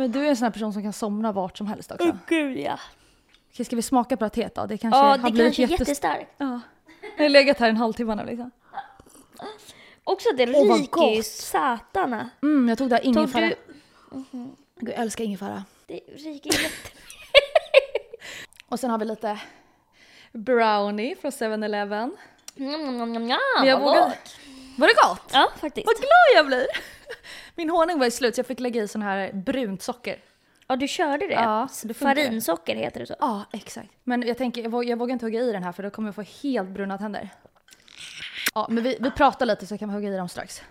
Men du är en sån här person som kan somna vart som helst också. Åh gud ja. Okej, ska vi smaka på ratet då? Det kanske Ja, har det blivit kanske är jättes- jättestarkt. Ja. Jag har legat här en halvtimme nu liksom. Också det Åh, vad ryker ju gott. satana. Mm, jag tog där Tog ingefära. du... Gud, Jag älskar ingefära. Det ryker jätte... Och sen har vi lite brownie från 7-Eleven. Njam, njam, njam, njam, Men jag vad vågar- gott. Var det gott? Ja, faktiskt. Vad glad jag blir! Min honung var ju slut så jag fick lägga i sån här brunt socker. Ja, du körde det? Ja, det. Farinsocker heter det så. Ja, exakt. Men jag tänker, jag, våg, jag vågar inte hugga i den här för då kommer jag få helt bruna tänder. Ja, men vi, vi pratar lite så kan vi hugga i dem strax.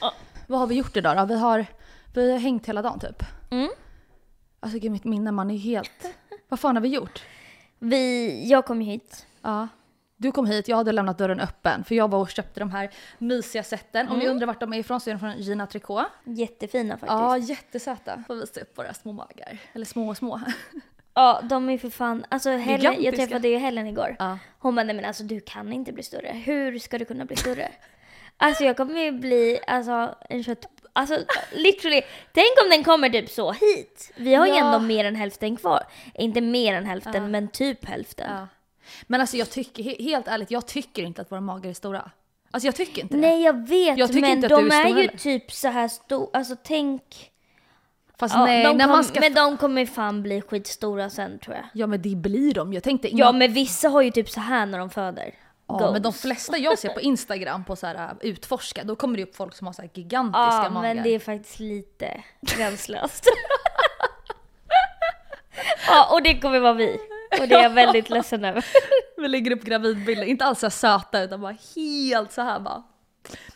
Ja. Vad har vi gjort idag då? Vi har, vi har hängt hela dagen typ. Mm. Alltså gud mitt minne man är helt... Vad fan har vi gjort? Vi, jag kom ju hit. Ja. Du kom hit, jag hade lämnat dörren öppen för jag var och köpte de här mysiga sätten. Om ni undrar vart de är ifrån så är de från Gina Tricot. Jättefina faktiskt. Ja, Ja, jättesöta. Får visa upp våra små magar. Eller små och små. de är för fan, alltså Helen, jag träffade ju Helen igår. Ja. Hon bara, nej men alltså du kan inte bli större. Hur ska du kunna bli större? alltså jag kommer ju bli, alltså en kött... Alltså literally, tänk om den kommer typ så hit. Vi har ju Ja. ändå mer än hälften kvar. Inte mer än hälften, Ja. men typ hälften. Ja. Men alltså jag tycker, he- helt ärligt, jag tycker inte att våra magar är stora. Alltså jag tycker inte det. Nej jag vet, Jag men de är är, ju heller. typ så här stor, alltså tänk... Fast Ja, nej, när kom, man ska... Men de kommer fan bli skitstora sen tror jag. Ja men det blir de Jag tänkte Ja men vissa har ju typ så här när de föder. Ja, men de Goals. flesta jag ser på Instagram på så här uh, utforska, då kommer det upp folk som har så här gigantiska Ja magar. men det är faktiskt lite gränslöst. ja och det kommer vara vi. Och det är jag väldigt ledsen över. Vi lägger upp gravidbilder, inte alls så här söta utan bara helt så här bara.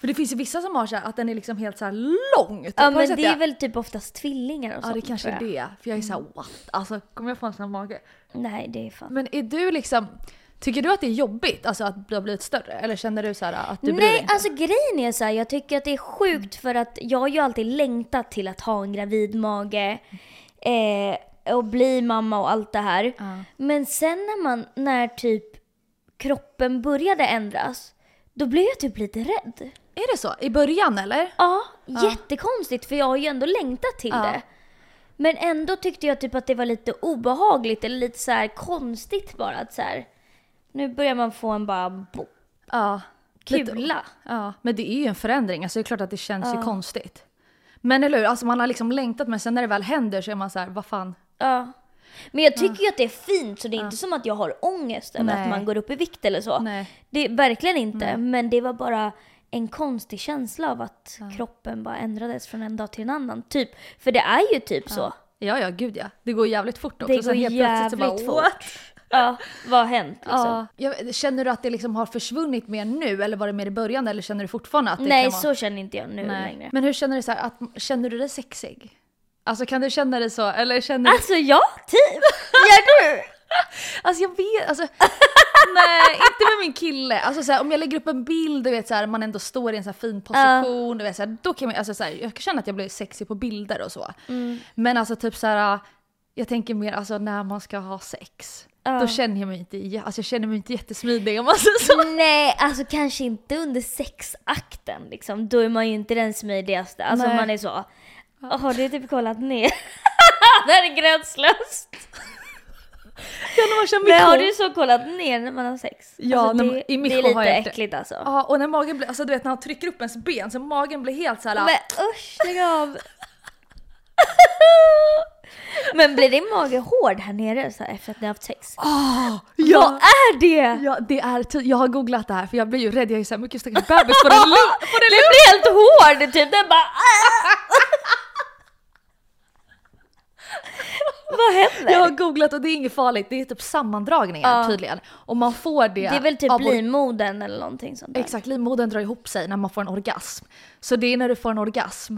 För det finns ju vissa som har så här att den är liksom helt så här lång. Typ. Ja men det är väl typ oftast tvillingar och Ja sånt. det kanske är jag. det. För jag är såhär what? Alltså kommer jag få en sån här mage? Nej det är fan. Men är du liksom, tycker du att det är jobbigt alltså att du har blivit större? Eller känner du så här att du bryr dig Nej, alltså grejen är så här, jag tycker att det är sjukt för att jag har ju alltid längtat till att ha en gravid mage eh, och bli mamma och allt det här. Ja. Men sen när man, när typ kroppen började ändras, då blev jag typ lite rädd. Är det så? I början eller? Ja, jättekonstigt för jag har ju ändå längtat till Ja. det. Men ändå tyckte jag typ att det var lite obehagligt eller lite så konstigt bara att så här, nu börjar man få en bara Ja. Kula. Ja, men det är ju en förändring. Alltså det är klart att det känns ju Ja. konstigt. Men eller hur, alltså man har liksom längtat men sen när det väl händer så är man så här, vad fan. Ja. Men jag tycker ju att det är fint så det är inte som att jag har ångest över Nej. att man går upp i vikt eller så. Nej. Det är verkligen inte. Men det var bara en konstig känsla av att kroppen bara ändrades från en dag till en annan. Typ. För det är ju typ så. Ja, ja, gud ja. Det går jävligt fort också. Det går helt jävligt bara, fort. what? Ja, vad har hänt liksom? Ja. Känner du att det liksom har försvunnit mer nu eller var det mer i början eller känner du fortfarande att det Nej, kan vara... så känner inte jag nu Nej. längre. Men hur känner du så här, att, känner du dig sexig? Alltså kan du känna dig så eller känner du... Alltså ja, typ. Gör du? Alltså jag vet, alltså nej inte med min kille. Alltså så här, om jag lägger upp en bild, du vet så här, man ändå står i en så fin position, du vet så här, då kan man, alltså så jag kan känna att jag blir sexig på bilder och så. Mm. Men alltså typ så här, jag tänker mer alltså när man ska ha sex. Ja. Då känner jag mig inte, alltså jag känner mig inte jättesmidig om man säger så. Nej, alltså kanske inte under sexakten liksom. Då är man ju inte den smidigaste. Alltså Nej. man är så. Har du typ kollat ner? det här är gränslöst. Men har du så kollat ner när man har sex? Ja, alltså, det, i det mikro är lite har jag gjort det. äckligt alltså. Ja, och när magen blir, alltså du vet när han trycker upp ens ben så magen blir helt så här. Men usch, lägg av. Men blir din mage hård här nere så här, efter att ni har haft sex? Ah, Vad ja, är det? ja, det är ty- jag har googlat det här för jag blir ju rädd, jag är såhär mycket stackars bebis på den lu- på den Den blir helt hård typ, den bara Vad händer? Jag har googlat och det är inget farligt, det är typ sammandragningar Ja. tydligen. Och man får det Det är väl typ av livmodern eller någonting sånt där. Exakt, livmodern drar ihop sig när man får en orgasm. Så det är när du får en orgasm.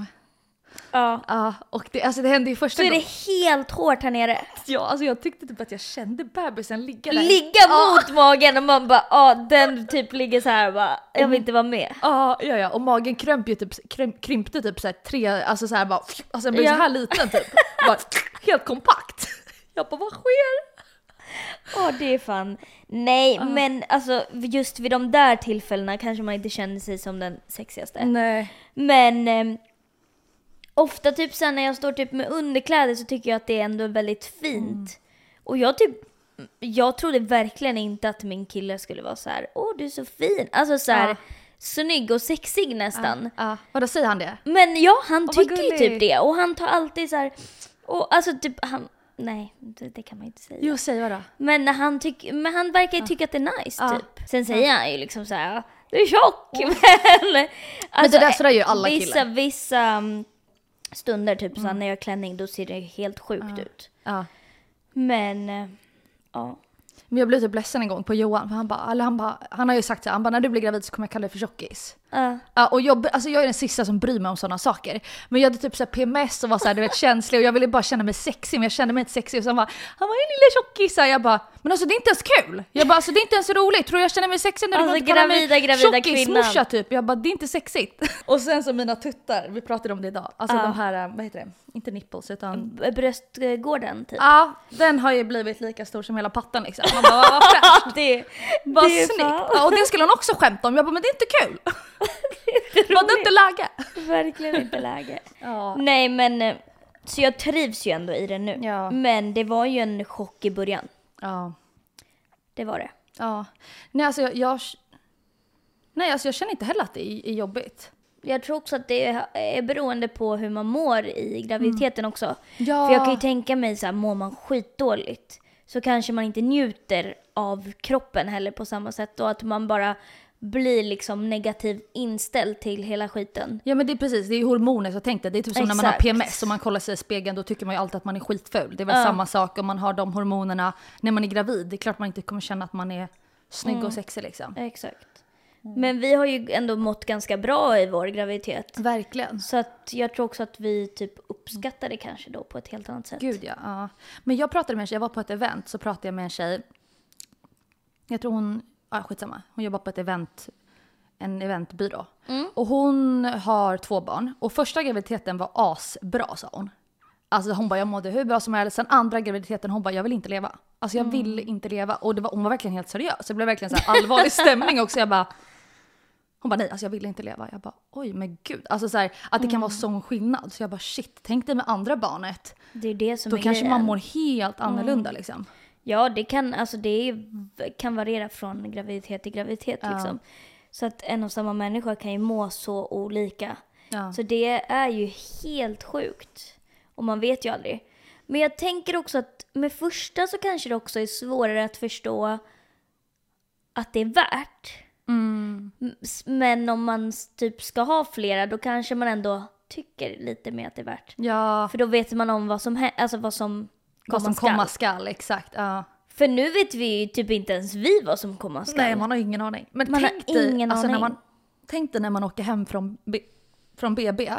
Ja. Ja, och det, alltså det hände ju första Så är det gången. helt hårt här nere. Ja, alltså jag tyckte typ att jag kände bebisen ligga där. Ligga Ja. mot magen och man bara, ja den typ ligger så här bara, jag vill inte vara med. Ja, ja, ja, och magen krömp ju typ, krymp, krympte typ så här tre, alltså så här bara, alltså den blev Ja. så här liten typ. Bara, helt kompakt. Jag bara, vad sker? Åh det är fan. Nej men alltså just vid de där tillfällena kanske man inte känner sig som den sexigaste. Nej. Men ehm, ofta typ sen när jag står typ med underkläder så tycker jag att det är ändå väldigt fint. Mm. Och jag typ, jag trodde verkligen inte att min kille skulle vara så här, åh du är så fin. Alltså så här, Ja. snygg och sexig nästan. Ja. Vadå, säger han det? Men ja, han vad tycker ju typ det. Och han tar alltid så här, och alltså typ han, nej det, det kan man ju inte säga. Jo, säg vadå? Men han, tyck, men han verkar ju tycka att det är nice Ja. typ. Sen säger han ju liksom så här, du är tjock. Men, alltså, det där- så där gör ju alla vissa, killar. Vissa mm, stunder typ så här, när jag har klänning då ser det helt sjukt ut. Ja. Men eh, ja. Men jag blev typ ledsen en gång på Johan, för han bara, eller han bara, han har ju sagt så här, han bara när du blir gravid så kommer jag kalla dig för tjockis. Ja. Ja, och jag, alltså jag är den sista som bryr mig om sådana saker. Men jag hade typ så PMS och var så här, du vet, känslig och jag ville bara känna mig sexig men jag kände mig inte sexig. Och han bara, han var en lilla tjockis. Jag bara, men alltså det är inte ens kul. Jag bara, alltså det är inte ens roligt. Tror jag känner mig sexig när du Alltså, kalla mig gravida, gravida tjockismorsa typ. Jag bara, det är inte sexigt. Och sen så mina tuttar, vi pratade om det idag. Alltså Ja. de här, vad heter det? Inte nipples utan B- Bröstgården typ. Ja, den har ju blivit lika stor som hela pattan liksom. Man bara, vad fräscht. det, Vad det snyggt. Ja, och det skulle hon också skämta om. Jag bara, men det är inte kul. Var det inte läge? Verkligen inte läge. Ja. Nej men, eh, så jag trivs ju ändå i det nu. Ja. Men det var ju en chock i början. Ja. Det var det. ja. Nej alltså jag, jag, nej, alltså jag känner inte heller att det är, är jobbigt. Jag tror också att det är beroende på hur man mår i graviditeten också. Ja. För jag kan ju tänka mig så här, mår man skitdåligt så kanske man inte njuter av kroppen heller på samma sätt och att man bara blir liksom negativt inställd till hela skiten. Ja men det är precis, det är hormoner så tänk dig. Det är typ som när man har Exakt. PMS och man kollar sig i spegeln då tycker man ju alltid att man är skitful. Det är väl Ja. samma sak om man har de hormonerna när man är gravid. Det är klart man inte kommer känna att man är snygg Mm. och sexig liksom. Exakt. Men vi har ju ändå mått ganska bra i vår graviditet. Verkligen. Så att jag tror också att vi typ uppskattar det kanske då på ett helt annat sätt. Gud ja, ja. Men jag pratade med en tjej, jag var på ett event så pratade jag med en tjej. Jag tror hon, ja skitsamma. Hon jobbar på ett event, en eventbyrå. Mm. Och hon har två barn. Och första graviditeten var asbra sa hon. Alltså hon bara jag mådde hur bra som helst. Sen andra graviditeten hon bara jag vill inte leva. Alltså jag vill Mm. inte leva. Och det var, hon var verkligen helt seriös. Det blev verkligen så här allvarlig stämning också. Jag bara hon bara nej, alltså jag vill inte leva. Jag bara oj men gud. Alltså så här, att det kan Mm. vara sån skillnad. Så jag bara shit, tänk dig med andra barnet. Det är det som Då är kanske grejen. man mår helt annorlunda Mm. liksom. Ja, det kan, alltså det kan variera från graviditet till graviditet Ja. liksom. Så att en och samma människa kan ju må så olika. Ja. Så det är ju helt sjukt. Och man vet ju aldrig. Men jag tänker också att med första så kanske det också är svårare att förstå att det är värt. Mm. Men om man typ ska ha flera då kanske man ändå tycker lite mer att det är värt. Ja, För då vet man om vad som, alltså vad som vad som skall. komma skall, exakt. Ja. För nu vet vi ju typ inte ens vi vad som komma skall. Nej, man har ingen aning. Men Man har tänk dig, ingen alltså, När aning. man, tänk dig när man åker hem från, B- från BB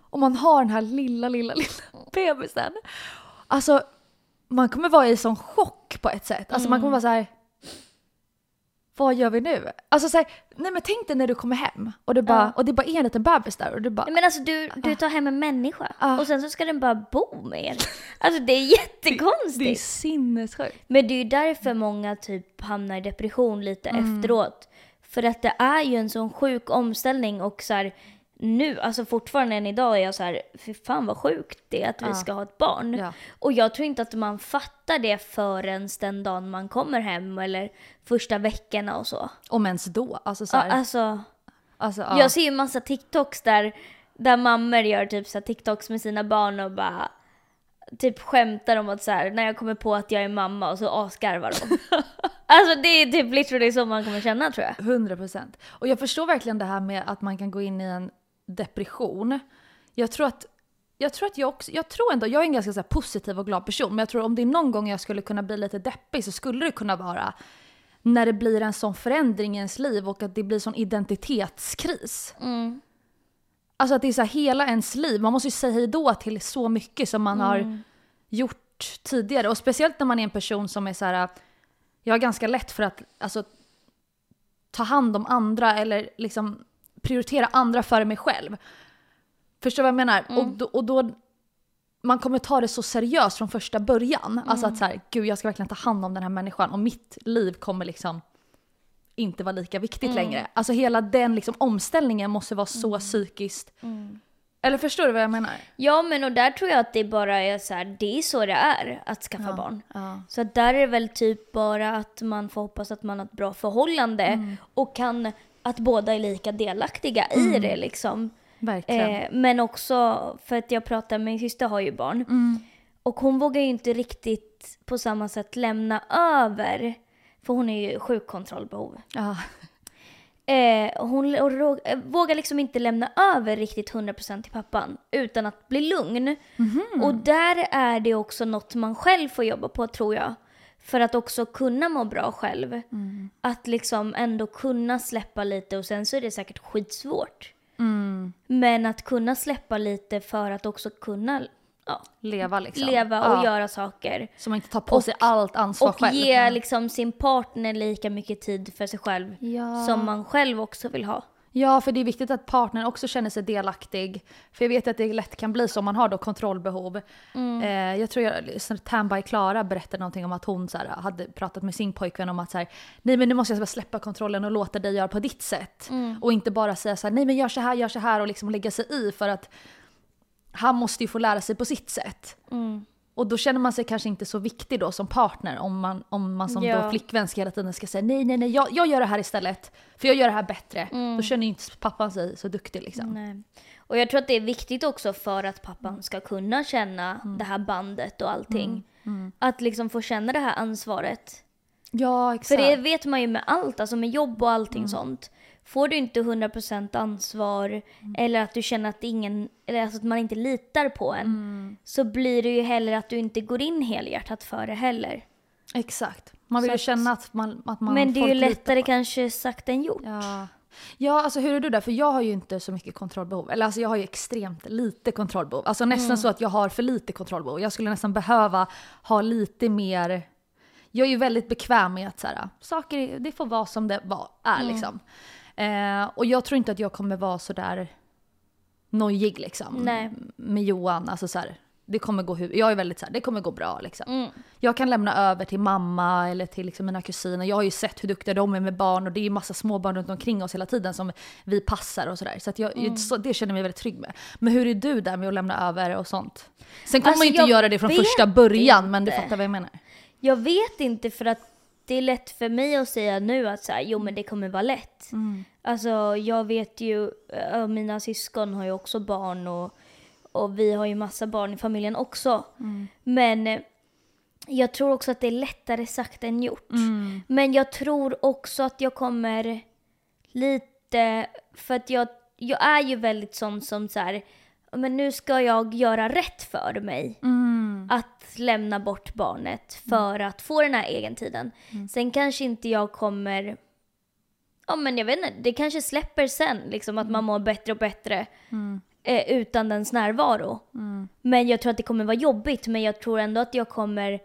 och man har den här lilla, lilla, lilla bebisen. Alltså, man kommer vara i sån chock på ett sätt. Alltså man kommer vara så här. Vad gör vi nu? Alltså så här, nej men tänk dig när du kommer hem och, det bara, Ja. och det bara är en liten bebis där och du bara Men alltså du, du tar hem en människa Ah. och sen så ska den bara bo med er. Alltså det är Det är jättekonstigt. sinnessjukt. Men det är ju därför många typ hamnar i depression lite Mm. efteråt. För att det är ju en sån sjuk omställning och så här, nu, alltså fortfarande än idag är jag så här, fy fan vad sjukt det är att vi Ja. ska ha ett barn. Ja. Och jag tror inte att man fattar det förrän den dagen man kommer hem eller första veckorna och så. Om ens då. Alltså så Ja, här, alltså, alltså, ja. Jag ser ju massa TikToks där, där mammor gör typ så här TikToks med sina barn och bara typ skämtar om att så här, när jag kommer på att jag är mamma och så asgarvar de. alltså det är typ literally så man kommer känna tror jag. 100 procent. Och jag förstår verkligen det här med att man kan gå in i en depression. Jag tror att jag tror att jag också, jag tror ändå, jag är en ganska så här positiv och glad person, men jag tror om det är någon gång jag skulle kunna bli lite deppig så skulle det kunna vara när det blir en sån förändring i ens liv och att det blir sån identitetskris. Mm. Alltså att det är så här hela ens liv, man måste ju säga hejdå till så mycket som man har Mm. gjort tidigare. Och speciellt när man är en person som är så här, jag har ganska lätt för att alltså, ta hand om andra eller liksom prioritera andra före mig själv. Förstår du vad jag menar? Och, då, och då, man kommer ta det så seriöst från första början. Alltså att så här, gud jag ska verkligen ta hand om den här människan och mitt liv kommer liksom inte vara lika viktigt längre. Alltså hela den liksom omställningen måste vara så psykiskt Eller förstår du vad jag menar? Ja men och där tror jag att det bara är så här, det är så det är att skaffa barn. Ja. Så där är det väl typ bara att man får hoppas att man har ett bra förhållande Mm. och kan, att båda är lika delaktiga i det liksom. Eh, men också för att jag pratar, min syster har ju barn. Mm. Och hon vågar ju inte riktigt på samma sätt lämna över, för hon är ju sjukkontrollbehov. Ja. Eh, hon eh, vågar liksom inte lämna över riktigt 100% till pappan utan att bli lugn. Mhm. Och där är det också något man själv får jobba på tror jag. För att också kunna må bra själv. Mm. Att liksom ändå kunna släppa lite och sen så är det säkert skitsvårt. Mm. Men att kunna släppa lite för att också kunna ja, Leva liksom. leva och Ja. göra saker. Så man inte tar på Och- sig allt ansvar Och själv. ge Mm. liksom sin partner lika mycket tid för sig själv Ja. som man själv också vill ha. Ja, för det är viktigt att partnern också känner sig delaktig. För jag vet att det lätt kan bli så om man har då kontrollbehov. Mm. Eh, jag tror jag, så Tanby Klara berättade någonting om att hon så här, hade pratat med sin pojkvän om att så här, nej men nu måste jag släppa kontrollen och låta dig göra på ditt sätt. Mm. Och inte bara säga så här, nej men gör så här, gör så här och liksom lägga sig i för att han måste ju få lära sig på sitt sätt. Mm. Och då känner man sig kanske inte så viktig då som partner om man, om man som Ja. då flickvän ska hela tiden ska säga nej, nej, nej, jag, jag gör det här istället. För jag gör det här bättre. Mm. Då känner inte pappan sig så duktig liksom. Nej. Och jag tror att det är viktigt också för att pappan ska kunna känna det här bandet och allting. Att liksom få känna det här ansvaret. Ja, För exakt. det vet man ju med allt, alltså med jobb och allting sånt. Får du inte 100% ansvar eller att du känner att, ingen, eller alltså att man inte litar på en så blir det ju heller att du inte går in helhjärtat för det heller. Exakt. Man vill Så ju känna att man, att man Men det är ju lättare kanske sagt än gjort. Ja. ja, alltså hur är du där? För jag har ju inte så mycket kontrollbehov. Eller alltså jag har ju extremt lite kontrollbehov. Alltså nästan Mm. så att jag har för lite kontrollbehov. Jag skulle nästan behöva ha lite mer... Jag är ju väldigt bekväm med att så här, saker, det får vara som det var, är Mm. liksom. Eh, och jag tror inte att jag kommer vara så där nojig liksom. Nej. Med Johan, alltså så här, det kommer gå hur, jag är väldigt så här, det kommer gå bra liksom. Mm. Jag kan lämna över till mamma eller till liksom mina kusiner. Jag har ju sett hur duktiga de är med barn och det är ju massa småbarn runt omkring oss hela tiden som vi passar och sådär. Så, att jag, Mm. så det känner jag mig väldigt trygg med. Men hur är du där med att lämna över och sånt? Sen kommer Alltså, man ju inte göra det från första början men du inte. fattar vad jag menar. Jag vet inte för att det är lätt för mig att säga nu att så här, jo men det kommer vara lätt. Mm. Alltså jag vet ju, äh, mina syskon har ju också barn och, och vi har ju massa barn i familjen också. Mm. Men eh, jag tror också att det är lättare sagt än gjort. Mm. Men jag tror också att jag kommer lite, för att jag, jag är ju väldigt sån som så här, men nu ska jag göra rätt för mig Mm. att lämna bort barnet för att få den här egentiden. Sen kanske inte jag kommer, ja men jag vet inte, det kanske släpper sen liksom att man mår bättre och bättre eh, utan dens närvaro. Men jag tror att det kommer vara jobbigt men jag tror ändå att jag kommer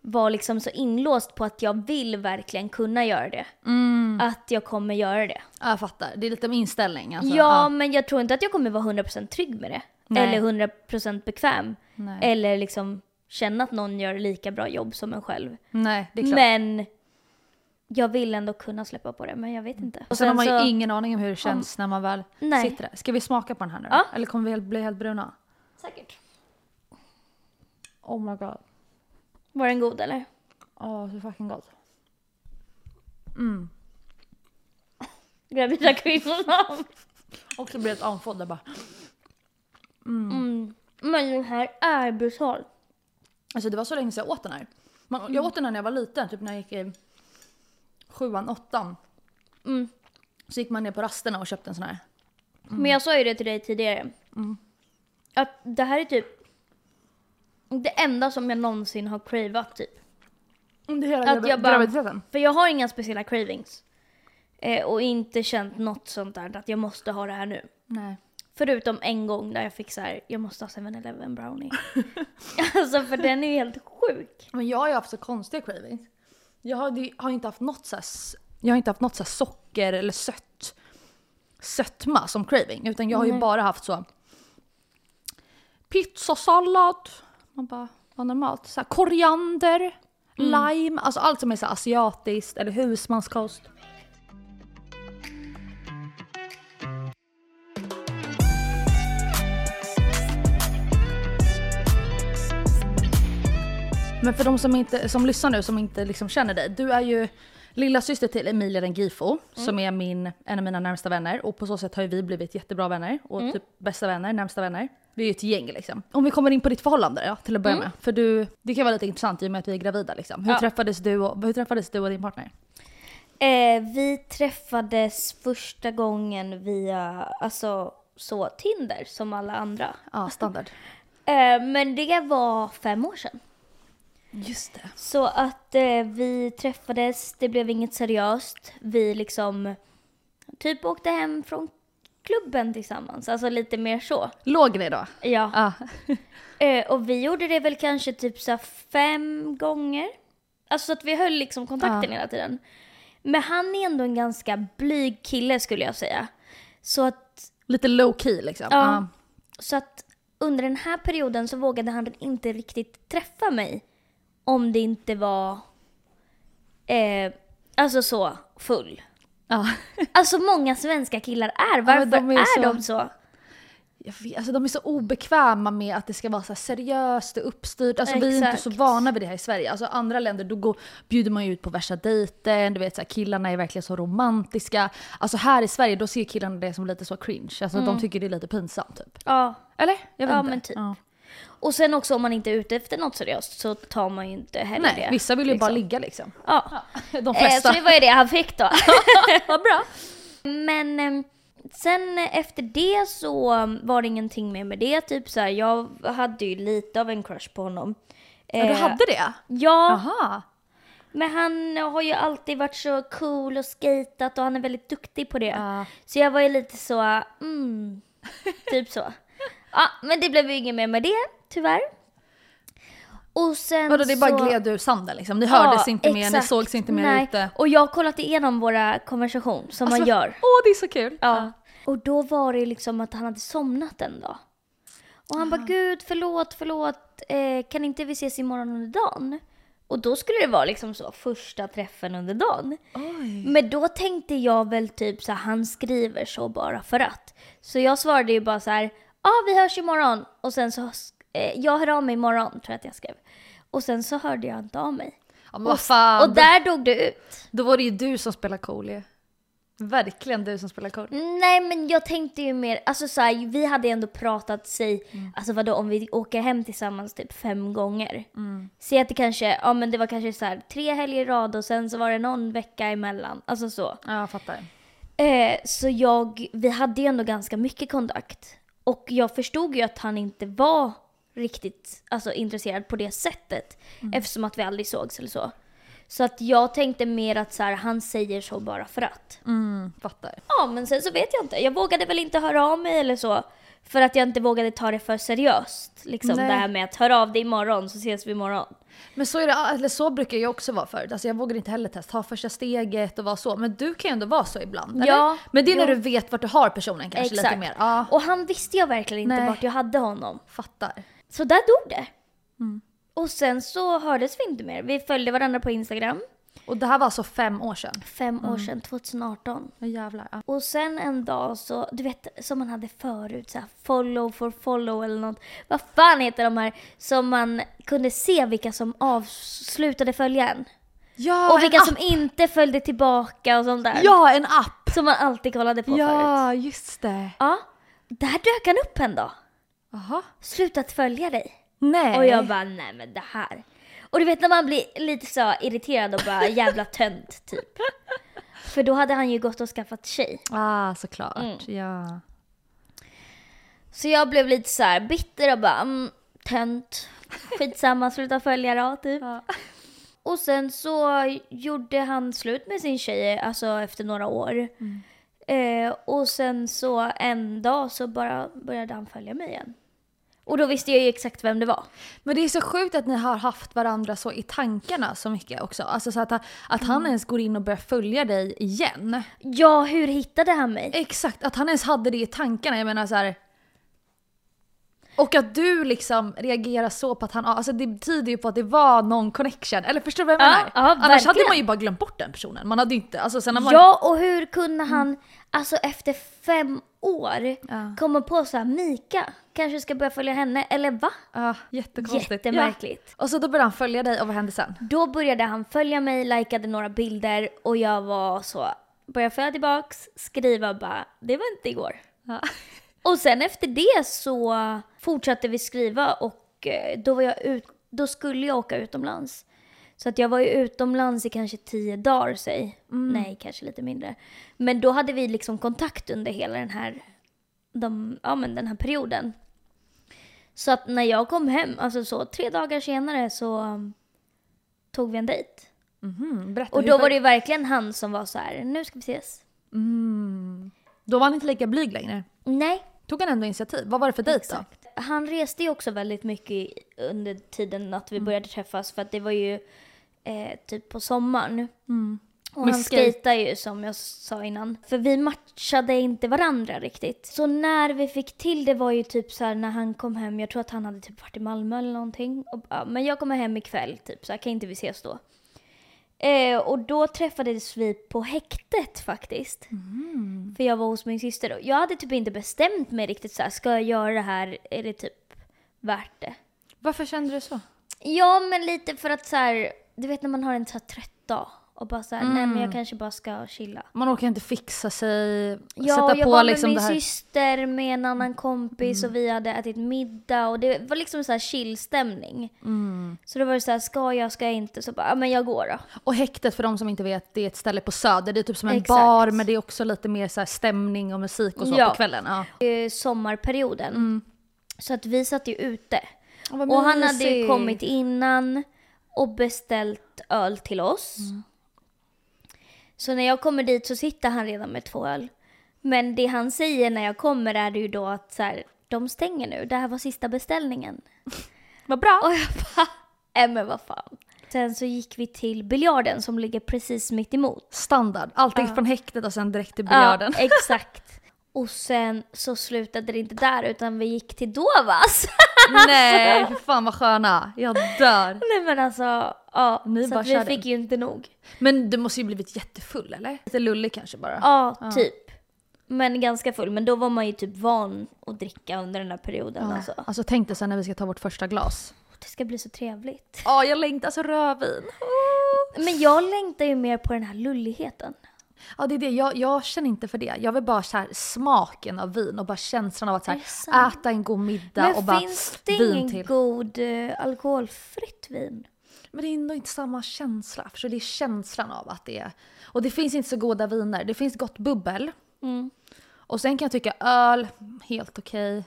vara liksom så inlåst på att jag vill verkligen kunna göra det. Mm. Att jag kommer göra det. Ja, Jag fattar, det är lite med inställning. Alltså. ja, men jag tror inte att jag kommer vara 100% trygg med det. Nej. Eller 100% bekväm. Nej. Eller liksom känna att någon gör lika bra jobb som en själv. Nej, det är klart. Men jag vill ändå kunna släppa på det, men jag vet inte. och sen har man ju ingen aning om hur det känns när man väl Nej. sitter där. Ska vi smaka på den här nu? Ja. Eller kommer vi bli helt bruna? Säkert. Oh my god. Var den god eller? Åh, så fucking gott. Mm. Gravida kvinnorna. Och så blir det ett andfådd där bara. Mm. Men den här är brutal. Alltså det var så länge sedan jag åt den här. Man, Jag åt den här när jag var liten, typ när jag gick i sjuan, åttan. Mm. Så gick man ner på rasterna och köpte en sån här. Men jag sa ju det till dig tidigare. Att det här är typ det enda som jag någonsin har cravat typ. Det hela Att jag bara-. För jag har inga speciella cravings. Eh, och inte känt något sånt där att jag måste ha det här nu. Nej. Förutom en gång där jag fick så här, jag måste ha 7-Eleven brownie. alltså för den är ju helt sjuk. Men jag har ju haft så konstiga cravings. Jag har, har inte haft något så här, jag har inte haft något så socker eller sött sötma som craving. Utan jag har ju bara haft så pizzasallad. Man bara, vad normalt? Så här, koriander, mm. lime, alltså allt som är så asiatiskt eller husmanskost. Men för de som, inte, som lyssnar nu som inte liksom känner dig. Du är ju lilla syster till Emilia den Gifo mm. som är min, en av mina närmsta vänner. Och på så sätt har ju vi blivit jättebra vänner och mm. typ bästa vänner, närmsta vänner. Vi är ju ett gäng liksom. Om vi kommer in på ditt förhållande ja, till att börja med. För du, det kan vara lite intressant i och med att vi är gravida liksom. Hur, Ja. träffades, du och, hur träffades du och din partner? Eh, vi träffades första gången via, alltså så, Tinder som alla andra. Ja, standard. Eh, men det var fem år sedan. Just det. Så att eh, vi träffades, det blev inget seriöst. Vi liksom typ åkte hem från klubben tillsammans, alltså lite mer så. Låg ni då? Ja. Ja. Eh, och vi gjorde det väl kanske typ så fem gånger. Alltså så att vi höll liksom kontakten Ja. hela tiden. Men han är ändå en ganska blyg kille skulle jag säga. Så att, Lite low key liksom. Ja. så att under den här perioden så vågade han inte riktigt träffa mig. Om det inte var, eh, alltså så, full. Ja. Alltså många svenska killar är, varför de är är, så- de så? Vet, alltså de är så obekväma med att det ska vara så seriöst och uppstyrt. Alltså vi är inte så vana vid det här i Sverige. Alltså andra länder då går, bjuder man ju ut på värsta dejten, du vet så här, killarna är verkligen så romantiska. Alltså här i Sverige då ser killarna det som lite så cringe. Alltså de tycker det är lite pinsamt typ. Ja. Eller? Jag vet Ja, inte. men typ. Ja. Och sen också om man inte är ute efter något seriöst så tar man ju inte heller Nej, det. vissa vill ju bara liksom. ligga liksom. Ja. De Eh, flesta. så det var ju det han fick då. Vad bra. Men eh, sen efter det så um, var det ingenting mer med det. Typ så här, jag hade ju lite av en crush på honom. Ja, du Eh, hade det? Ja, Aha. men han har ju alltid varit så cool och skatat och han är väldigt duktig på det. Ja. Så jag var ju lite så, mm, typ så. Ja, men det blev ju inget mer med det, tyvärr. Och sen Vadå det så... bara gled ur sanden liksom? Ni hördes inte mer, ni exakt. sågs inte mer Nej. ute? Och jag har kollat igenom våra konversation som Alltså, man gör. Åh det är så kul! Ja. Och då var det liksom att han hade somnat en dag. Och han bara, gud förlåt, förlåt, eh, kan inte vi ses imorgon under dagen? Och då skulle det vara liksom så, första träffen under dagen. Oj. Men då tänkte jag väl typ så här, han skriver så bara för att. Så jag svarade ju bara så här, ja vi hörs imorgon. Och sen så, eh, jag hör av mig imorgon, tror jag att jag skrev. Och sen så hörde jag inte av mig. Ja, fan. Och där dog det ut. Då var det ju du som spelade cool ju. Verkligen du som spelar cool. Nej men jag tänkte ju mer, alltså så här, vi hade ändå pratat sig, Mm. alltså vadå om vi åker hem tillsammans typ fem gånger. Mm. Se att det kanske, ja men det var kanske så här tre helger i rad och sen så var det någon vecka emellan, alltså så. Ja, jag fattar. Eh, så jag, vi hade ju ändå ganska mycket kontakt. Och jag förstod ju att han inte var riktigt alltså, intresserad på det sättet. Mm. Eftersom att vi aldrig sågs eller så. Så att jag tänkte mer att så här, han säger så bara för att. Mm, fattar. Ja, men sen så vet jag inte. Jag vågade väl inte höra av mig eller så. För att jag inte vågade ta det för seriöst. Liksom Nej. det här med att höra av dig imorgon så ses vi imorgon. Men så, är det, eller så brukar jag också vara förut. Alltså jag vågar inte heller testa, ta första steget och vara så. Men du kan ju ändå vara så ibland. Ja, eller? Men det är när ja. du vet vart du har personen kanske lite Exakt. mer. Ja, Och han visste jag verkligen inte Nej. vart jag hade honom. fattar. Så där dog det. Och sen så hördes vi inte mer. Vi följde varandra på Instagram. Och det här var alltså fem år sedan. Fem år sedan, 2018. Ja, jävlar. Ja. Och sen en dag så, du vet som man hade förut, så här, follow for follow eller något. Vad fan heter de här som man kunde se vilka som avslutade följa en? Ja, Och vilka som inte följde tillbaka och sånt där. Ja, en app! Som man alltid kollade på förut. Ja, just det. Ja. Där dök han upp en dag. Jaha. Slutat följa dig. Nej. Och jag bara, nej men det här. Och du vet när man blir lite så irriterad och bara jävla tönt typ. För då hade han ju gått och skaffat tjej. Ah, såklart. Mm. Ja. Så jag blev lite så här bitter och bara, mm, tönt. Skitsamma, sluta följa då typ. Ja. Och sen så gjorde han slut med sin tjej, alltså efter några år. Eh, och sen så en dag så bara började han följa mig igen. Och då visste jag ju exakt vem det var. Men det är så sjukt att ni har haft varandra så i tankarna så mycket också. Alltså så att, att han ens går in och börjar följa dig igen. Ja, hur hittade han mig? Exakt, att han ens hade det i tankarna. Jag menar så här. Och att du liksom reagerar så på att han, alltså det tyder ju på att det var någon connection. Eller förstår du vad jag Ja, menar? ja, Annars hade man ju bara glömt bort den personen. Man hade inte, alltså sen man Ja, och hur kunde han, alltså efter fem år, Ja. komma på så här, Mika, kanske ska börja följa henne, eller va? Ja, jättekonstigt. Jättemärkligt. Ja. Och så då började han följa dig och vad hände sen? Då började han följa mig, likade några bilder och jag var så, började följa tillbaks, skriva bara, det var inte igår. Ja. Och sen efter det så fortsatte vi skriva och eh, då, var jag ut, då skulle jag åka utomlands. Så att jag var ju utomlands i kanske tio dagar, säg. Nej, kanske lite mindre. Men då hade vi liksom kontakt under hela den här, de, ja, men den här perioden. Så att när jag kom hem, alltså så tre dagar senare så um, tog vi en dejt. Mhm, berätta. Och hur då var det ju verkligen han som var så här, nu ska vi ses. Mm. Då var han inte lika blyg längre. Nej, Tog han ändå initiativ? Vad var det för dejt då? Han reste ju också väldigt mycket under tiden att vi började träffas för att det var ju eh, typ på sommaren. Och Med han skejtar ju som jag sa innan. För vi matchade inte varandra riktigt. Så när vi fick till det var ju typ så här när han kom hem, jag tror att han hade typ varit i Malmö eller någonting. Och, ja, men jag kommer hem ikväll typ, så här, kan inte vi ses då? Eh, och då träffades vi på häktet faktiskt. För jag var hos min syster då. Jag hade typ inte bestämt mig riktigt så här, ska jag göra det här? Är det typ värt det? Varför kände du så? Ja, men lite för att så här, du vet när man har en så här trött dag och bara så här, nej men jag kanske bara ska chilla. Man orkar inte fixa sig, Ja, sätta jag på var liksom min det här. Mm. syster med en annan kompis och vi hade ätit middag och det var liksom så här chillstämning. Mm. Så då var det så här, ska jag, ska jag inte? Så bara, ja men jag går då. Och häktet för de som inte vet, det är ett ställe på Söder. Det är typ som en Exakt. bar men det är också lite mer så stämning och musik och så Ja. på kvällen. Ja. Sommarperioden. Så att vi satt ju ute. Mm. vad Och han hade ju kommit innan och beställt öl till oss. Mm. Så när jag kommer dit så sitter han redan med två öl. Men det han säger när jag kommer är ju då att så här, de stänger nu, det här var sista beställningen. Vad bra! Och jag bara, äh men vad fan. Sen så gick vi till biljarden som ligger precis mitt emot. Standard. Alltid från häktet och sen direkt till biljarden. Ja, exakt. Och sen så slutade det inte där utan vi gick till Dovas. Nej, fy fan vad sköna. Jag dör. Nej men alltså, ja. Ni så bara vi körde. fick ju inte nog. Men du måste ju blivit jättefull eller? Lite lullig kanske bara. Ja, typ. Men ganska full. Men då var man ju typ van att dricka under den här perioden. Ja. Alltså. Alltså tänk dig sen när vi ska ta vårt första glas. Det ska bli så trevligt. Ja, jag längtar så rödvin. Åh. Men jag längtar ju mer på den här lulligheten. Ja, det är det. Jag, jag känner inte för det. Jag vill bara så här, smaken av vin och bara känslan av att så här, äta en god middag Men och bara finns det vin ingen till. god eh, alkoholfritt vin? Men det är ändå inte samma känsla. För det är känslan av att det är... Och det finns inte så goda viner. Det finns gott bubbel. Mm. Och sen kan jag tycka öl, helt okej.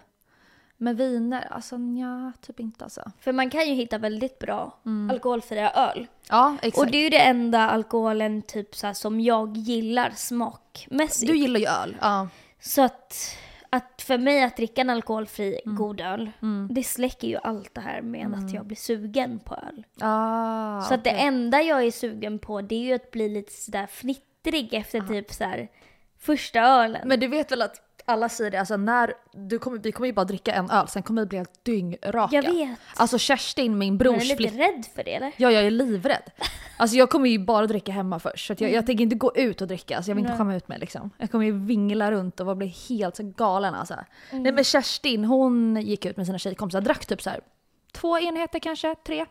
Men viner, alltså nja, typ inte alltså. För man kan ju hitta väldigt bra alkoholfria öl. Ja, exakt. Och det är ju det enda alkoholen typ så här, som jag gillar smakmässigt. Du gillar ju öl. Ja. Så att, att för mig att dricka en alkoholfri god öl, det släcker ju allt det här med att jag blir sugen på öl. Ah, Så att det enda jag är sugen på det är ju att bli lite sådär fnittrig efter typ så här första ölen. Men du vet väl att alla säger det, alltså när du kommer, vi kommer ju bara dricka en öl, sen kommer vi bli helt dyngraka. jag vet. Alltså Kerstin, min brors är lite flick... rädd för det eller? Ja, jag är livrädd. Alltså jag kommer ju bara dricka hemma först. Så jag, jag tänker inte gå ut och dricka, alltså jag vill inte skämma ut mig liksom. Jag kommer ju vingla runt och bli helt så galen alltså. Nej men Kerstin, hon gick ut med sina tjejkompisar, drack typ så här två enheter kanske, tre.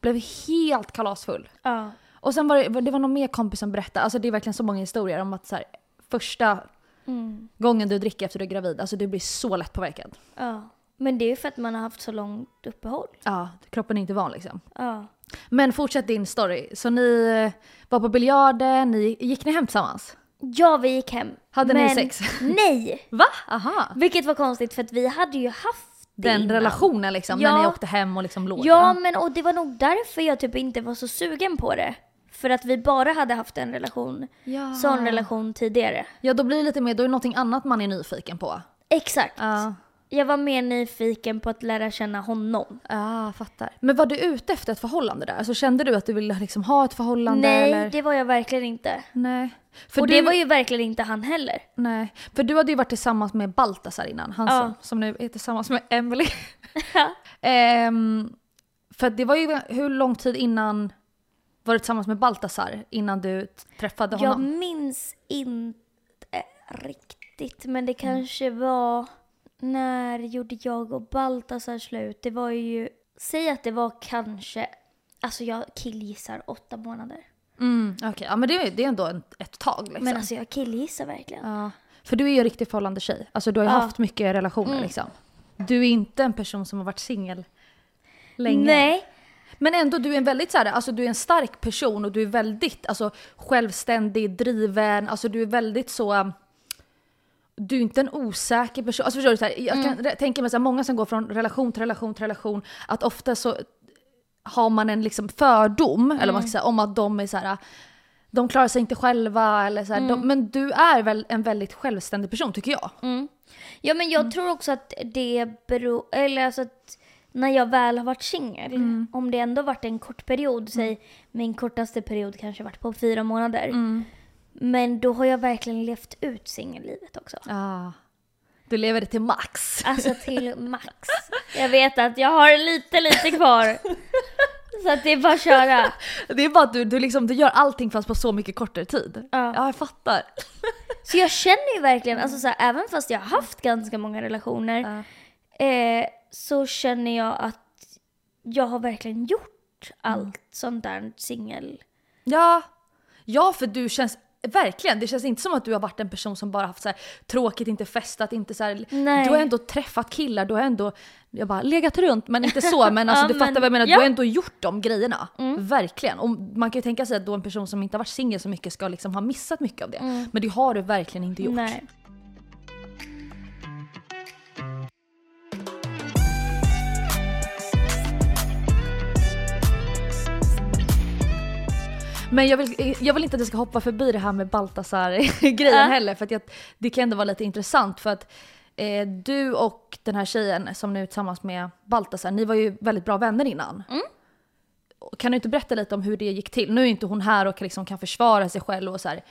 Blev helt kalasfull. Ja. Och sen var det, det var någon mer kompis som berättade, alltså det är verkligen så många historier om att så här, första Mm. gången du dricker efter du är gravid, alltså du blir så lätt påverkad. ja. Men det är ju för att man har haft så långt uppehåll. Ja, kroppen är inte van liksom. Ja. Men fortsätt din story. Så ni eh, var på biljarden, ni, gick ni hem tillsammans? Ja, vi gick hem. Hade ni Men sex? Nej! Va? Aha. Vilket var konstigt för att vi hade ju haft Den innan. relationen liksom, Ja. när ni åkte hem och liksom låg? Ja, men och det var nog därför jag typ inte var så sugen på det. För att vi bara hade haft en relation, ja. sån relation tidigare. Ja, då blir det lite mer, då är det någonting annat man är nyfiken på. Exakt. Ja. jag var mer nyfiken på att lära känna honom. Ah, fattar. Men var du ute efter ett förhållande där? Alltså kände du att du ville liksom ha ett förhållande Nej, eller? det var jag verkligen inte. Nej. För och du... det var ju verkligen inte han heller. Nej. För du hade ju varit tillsammans med Baltasar innan, han Ja. som, nu är tillsammans med Emily. Ja. Ehm, för det var ju, hur lång tid innan var du tillsammans med Baltasar innan du träffade Jag honom? minns inte riktigt, men det Mm. kanske var... När gjorde jag och Baltasar slut? Det var ju... Säg att det var kanske... Alltså jag killgissar åtta månader. Mm, Okej, ja men det, är- det är ändå en, ett tag liksom. Men alltså jag killgissar verkligen. ja. För du är ju en riktig förhållande tjej. Alltså du har ju Ja. haft mycket relationer Mm. liksom. Du är inte en person som har varit singel länge. Nej. Men ändå, du är en väldigt så här, alltså du är en stark person och du är väldigt alltså, självständig, driven, alltså du är väldigt så... um, Du är inte en osäker person. Alltså förstår du? Så här, jag kan re- tänka mig så här, många som går från relation till relation till relation, att ofta så har man en liksom fördom, eller vad man ska säga, om att de är så här. De klarar sig inte själva eller så här, de, men du är väl en väldigt självständig person tycker jag. Mm. Ja men jag tror också att det beror, eller alltså att när jag väl har varit singel, om det ändå varit en kort period, säg min kortaste period kanske varit på fyra månader. Men då har jag verkligen levt ut singellivet också. Ah. Du lever det till max. Alltså till max. Jag vet att jag har lite, lite kvar. Så att det är bara att köra. Det är bara att du, du, liksom, du gör allting fast på så mycket kortare tid. Ja. Ja, jag fattar. Så jag känner ju verkligen, alltså så här, även fast jag har haft ganska många relationer, eh, så känner jag att jag har verkligen gjort allt sånt där singel. Ja. ja, för du känns verkligen, det känns inte som att du har varit en person som bara haft så här, tråkigt, inte festat, inte så här, Nej. Du har ändå träffat killar, du har ändå, jag bara legat runt, men inte så, men alltså Ja, du fattar men- vad jag menar, ja. du har ändå gjort de grejerna. Verkligen. Och man kan ju tänka sig att då en person som inte har varit singel så mycket ska liksom ha missat mycket av det. Men det har du verkligen inte gjort. Nej. Men jag vill, jag vill inte att jag ska hoppa förbi det här med Baltasar-grejen Ja. heller för att jag, det kan ändå vara lite intressant för att eh, du och den här tjejen som nu är tillsammans med Baltasar, ni var ju väldigt bra vänner innan. Kan du inte berätta lite om hur det gick till? Nu är inte hon här och liksom kan försvara sig själv och så här.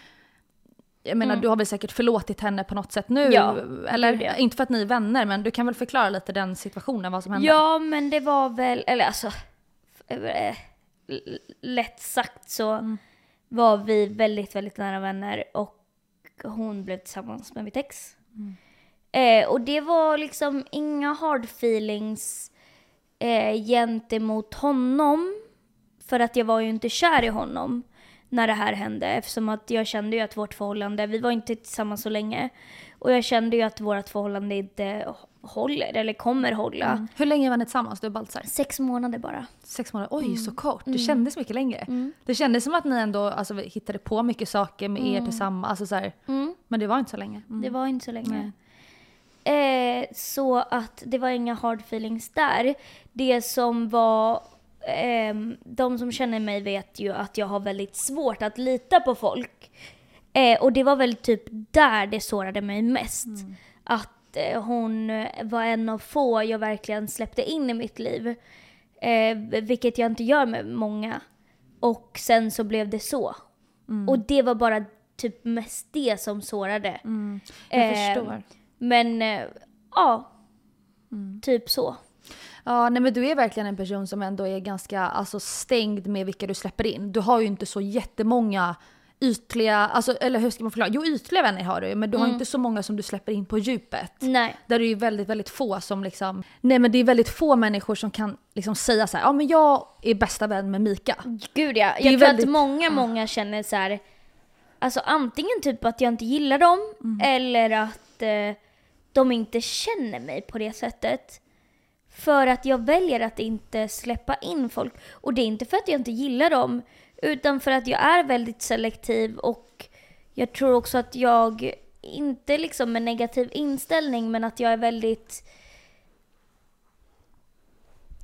Jag menar du har väl säkert förlåtit henne på något sätt nu? Ja, eller ja. inte för att ni är vänner men du kan väl förklara lite den situationen, vad som hände? Ja, men det var väl, eller alltså, eh, lätt sagt så var vi väldigt, väldigt nära vänner och hon blev tillsammans med mitt ex. Eh, och det var liksom inga hard feelings eh, gentemot honom. För att jag var ju inte kär i honom när det här hände. Eftersom att jag kände ju att vårt förhållande, vi var inte tillsammans så länge. Och jag kände ju att vårt förhållande inte håller, eller kommer hålla. Hur länge var ni tillsammans du och Baltasar? Sex månader bara. Sex månader, oj Mm. så kort. Det kändes mycket längre. Det kändes som att ni ändå alltså, hittade på mycket saker med er tillsammans. Alltså, så här, Mm. Men det var inte så länge. Mm. Det var inte så länge. Eh, så att det var inga hard feelings där. Det som var, ehm, de som känner mig vet ju att jag har väldigt svårt att lita på folk. Eh, och det var väl typ där det sårade mig mest. Att eh, hon var en av få jag verkligen släppte in i mitt liv. Eh, vilket jag inte gör med många. Och sen så blev det så. Och det var bara typ mest det som sårade. Jag Eh, förstår. Men eh, ja, typ så. Ja, nej men du är verkligen en person som ändå är ganska alltså, stängd med vilka du släpper in. Du har ju inte så jättemånga ytliga, alltså, eller hur ska man förklara? Jo, ytliga vänner har du men du har inte så många som du släpper in på djupet. Nej. Där det är väldigt, väldigt få som liksom... Nej men det är väldigt få människor som kan liksom säga så här, ja men jag är bästa vän med Mika. Gud ja. Jag tror väldigt- att många, många känner så här. Alltså antingen typ att jag inte gillar dem eller att eh, de inte känner mig på det sättet. För att jag väljer att inte släppa in folk. Och det är inte för att jag inte gillar dem utan för att jag är väldigt selektiv och jag tror också att jag, inte liksom med negativ inställning, men att jag är väldigt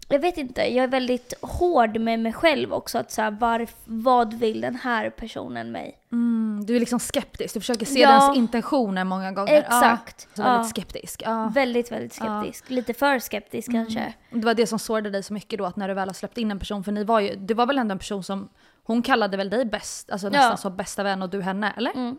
jag vet inte, jag är väldigt hård med mig själv också. Att så här, varf, vad vill den här personen mig? Mm, du är liksom skeptisk, du försöker se Ja. dens intentioner många gånger. Exakt. Ja, så väldigt Ja. skeptisk. Ja. Väldigt, väldigt skeptisk. Lite för skeptisk kanske. Det var det som sårade dig så mycket då, att när du väl har släppt in en person, för ni var ju, du var väl ändå en person som, hon kallade väl dig bäst, alltså nästan Ja. som bästa vän och du henne, eller? Mm,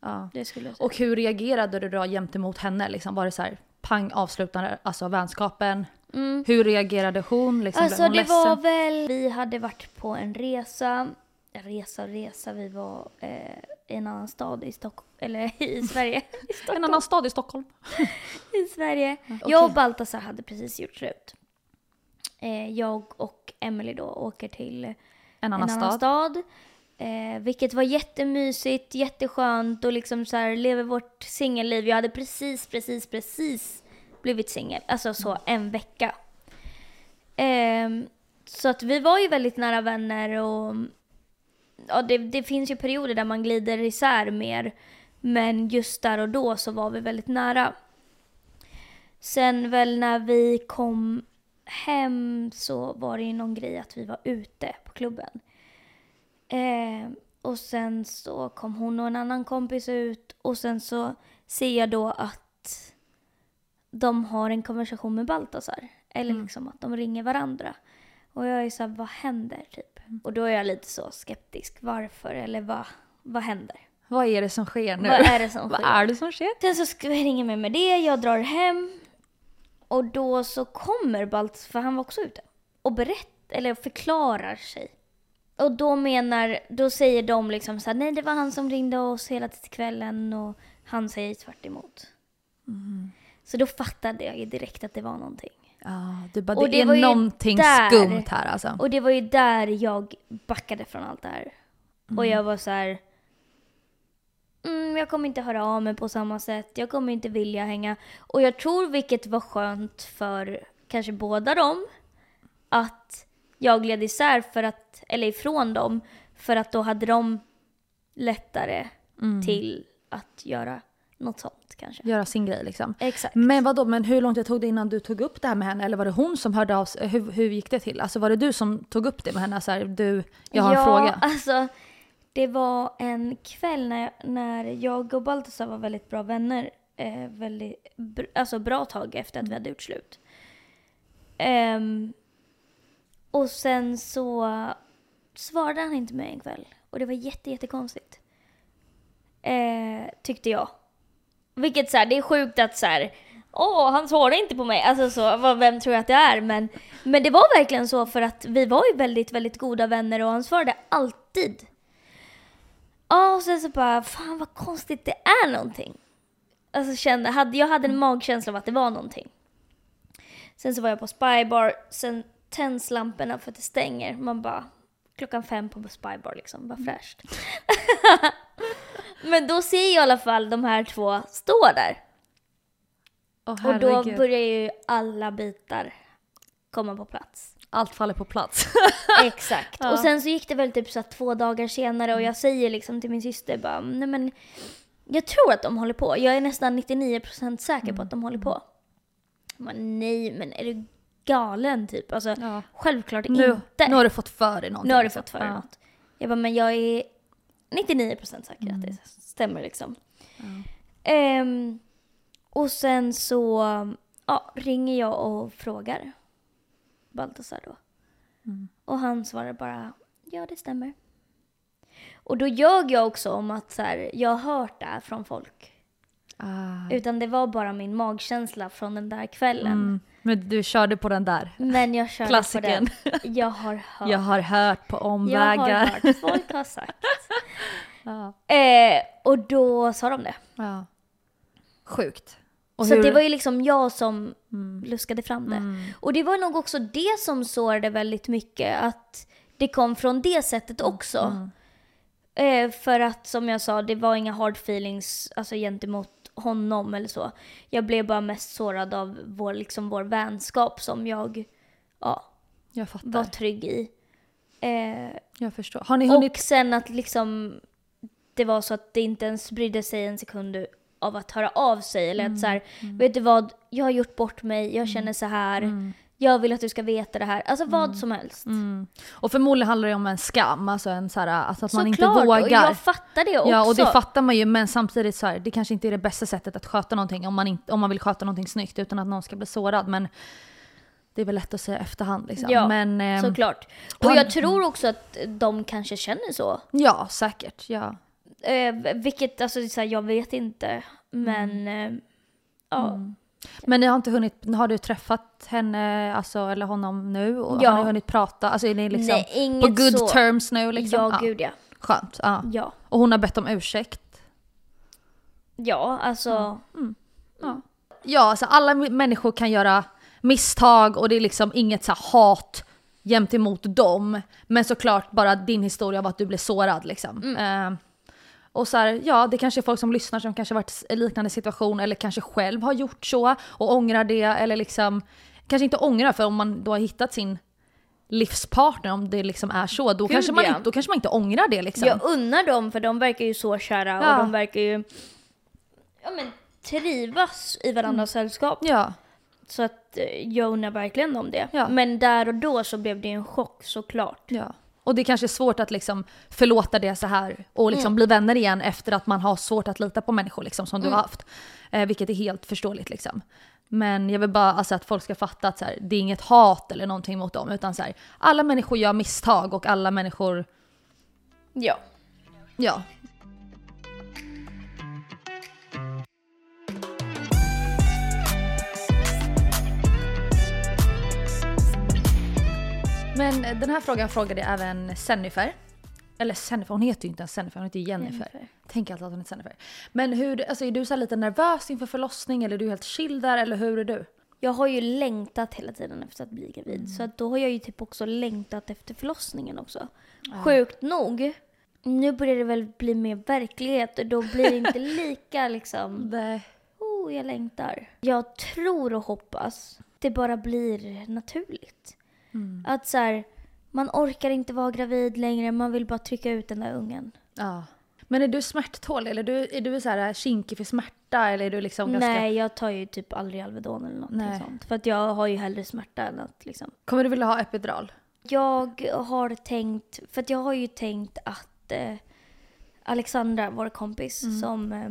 Ja. det skulle jag säga. Och hur reagerade du då gentemot henne? Liksom, var det så här, pang, avslutande, alltså vänskapen? Mm. Hur reagerade hon? Liksom, Alltså hon det ledsen? var väl, vi hade varit på en resa, resa och resa, vi var eh, i en annan stad i Stockholm, eller i Sverige. I Stockholm. En annan stad i Stockholm? i Sverige. okej. Jag och Baltasar hade precis gjort slut. Eh, jag och Emily då åker till En en annan, annan stad? stad. Eh, vilket var jättemysigt, jätteskönt och liksom så här lever vårt singelliv. Jag hade precis, precis, precis blivit singel. Alltså så en vecka. Ehm, så att vi var ju väldigt nära vänner och ja, det, det finns ju perioder där man glider isär mer. Men just där och då så var vi väldigt nära. Sen väl när vi kom hem så var det ju någon grej att vi var ute på klubben. Eh, och sen så kom hon och en annan kompis ut och sen så ser jag då att de har en konversation med Baltasar. Eller Mm. liksom att de ringer varandra. Och jag är så här, vad händer typ? Och då är jag lite så skeptisk. Varför? Eller vad, vad händer? Vad är det som sker nu? Vad är det som Vad sker? är det som sker? Sen så ringer mig med det, jag drar hem. Och då så kommer Balt, för han var också ute, och berättar, eller förklarar sig. Och då menar, då säger de liksom så här, nej det var han som ringde oss hela kvällen och han säger tvärt emot. Så då fattade jag ju direkt att det var någonting. Ja, du bara, Och det, det är någonting där- skumt här alltså. Och det var ju där jag backade från allt det här. Och jag var så här. Mm, jag kommer inte höra av mig på samma sätt. Jag kommer inte vilja hänga. Och jag tror, vilket var skönt för kanske båda dem, att jag gled isär för att, eller ifrån dem, för att då hade de lättare Mm. till att göra något sånt kanske. Göra sin grej liksom. Exakt. Men vadå, men hur lång tid tog det innan du tog upp det här med henne? Eller var det hon som hörde av sig? Hur, hur gick det till? Alltså var det du som tog upp det med henne? Så här, du, jag har en ja, fråga. alltså det var en kväll när, när jag och Baltasar var väldigt bra vänner. Eh, väldigt, br- alltså bra tag efter att vi hade gjort slut. Um, och sen så svarade han inte mig en kväll. Och det var jätte, jättekonstigt. Eh, tyckte jag. Vilket så här, det är sjukt att så här, åh han svarade inte på mig. Alltså så, vad- vem tror jag att det är? Men, men det var verkligen så för att vi var ju väldigt, väldigt goda vänner och han svarade alltid. Ja, och sen så bara, fan vad konstigt det är någonting. Alltså kände, hade, jag hade en magkänsla av att det var någonting. Sen så var jag på Spybar, sen tänds lamporna för att det stänger. Man bara, klockan fem på Spybar liksom, vad fräscht. Men då ser jag i alla fall de här två stå där. Åh, Och då börjar ju alla bitar komma på plats. Allt faller på plats. Exakt. Ja. Och sen så gick det väl typ så att två dagar senare och jag säger liksom till min syster bara, nej men jag tror att de håller på. Jag är nästan 99% säker på att de håller på. Jag bara, nej men är du galen typ? Alltså Ja. självklart Nu, inte. nu har du fått för dig någonting. Nu har du liksom. fått för dig Ja. något. Jag bara, men jag är 99% säker att det stämmer liksom. Ehm, och sen så ja, ringer jag och frågar Baltasar då. Och han svarar bara, ja det stämmer. Och då ljög jag också om att så här, jag har hört det här från folk. Ah. Utan det var bara min magkänsla från den där kvällen. Mm. Men du körde på den där. Men jag körde Klassikern. på den. Jag har hört. Jag har hört på Jag har omvägar. hört. Folk har sagt. Ja. Eh, och då sa de det. Ja. Sjukt. Och så hur- det var ju liksom jag som Mm. luskade fram det. Mm. Och det var nog också det som sårade väldigt mycket. Att det kom från det sättet också. Mm. Eh, för att som jag sa, det var inga hard feelings alltså, gentemot honom eller så. Jag blev bara mest sårad av vår, liksom, vår vänskap som jag ja, Jag var trygg i. Eh, Jag förstår. Har ni hunnit... och sen att liksom det var så att det inte ens brydde sig en sekund av att höra av sig. Eller att så här, vet du vad, jag har gjort bort mig, jag känner så här. Mm. Jag vill att du ska veta det här. Alltså vad som helst. Mm. Och förmodligen handlar det om en skam, alltså, en så här, alltså att man inte Såklart, vågar. och jag fattar det också. Ja och det fattar man ju men samtidigt så här, det kanske inte är det bästa sättet att sköta någonting om man, inte, om man vill sköta någonting snyggt utan att någon ska bli sårad. Men det är väl lätt att säga efterhand liksom. Ja, men, ehm, Såklart. Och jag tror också att de kanske känner så. Ja säkert. Ja. Eh, vilket, alltså så här, jag vet inte. Men, Mm. eh, ja. Men ni har inte hunnit, har du träffat henne alltså, eller honom nu? Och Ja. Har ni hunnit prata? Alltså är ni liksom Nej, inget på good så. terms nu liksom? Ja, gud ja. Skönt. Ja. Ja, Och hon har bett om ursäkt? ja alltså. Ja, alltså alla människor kan göra misstag och det är liksom inget så hat gentemot dem. Men såklart bara din historia av att du blev sårad liksom. Eh, och så här, ja det kanske är folk som lyssnar som kanske varit i liknande situation eller kanske själv har gjort så och ångrar det eller liksom kanske inte ångrar för om man då har hittat sin livspartner om det liksom är så då, Gud, kanske, man ja. då kanske man inte ångrar det liksom. Jag unnar dem för de verkar ju så kära Ja. och de verkar ju ja, men, trivas i varandras sällskap. Ja, Så att eh, jag unnar verkligen dem det. Ja. Men där och då så blev det en chock såklart. Ja. Och det kanske är svårt att liksom förlåta det så här och liksom bli vänner igen efter att man har svårt att lita på människor liksom, som du har haft. Eh, vilket är helt förståeligt liksom. Men jag vill bara alltså, att folk ska fatta att så här, det är inget hat eller någonting mot dem. Utan så här, alla människor gör misstag och alla människor, Ja. ja. Men den här frågan frågade även Sennifer. Eller Sennifer, hon heter ju inte ens Sennifer, hon heter Jennifer. Jennifer. Tänk alltid att hon heter Sennifer. Men hur, alltså, är du så lite nervös inför förlossning eller är du helt chill där eller hur är du? Jag har ju längtat hela tiden efter att bli gravid. Mm. Så att då har jag ju typ också längtat efter förlossningen också. Sjukt nog. Nu börjar det väl bli mer verklighet och då blir det inte lika liksom, oh jag längtar. Jag tror och hoppas det bara blir naturligt. Mm. Att så här, man orkar inte vara gravid längre, man vill bara trycka ut den där ungen. Ja. Men är du smärttålig eller är du, är du så här kinkig för smärta eller är du liksom ganska... Nej, jag tar ju typ aldrig Alvedon eller någonting Nej. sånt. För att jag har ju hellre smärta än att liksom Kommer du vilja ha epidural? Jag har tänkt, för att jag har ju tänkt att eh, Alexandra, vår kompis Mm. som eh,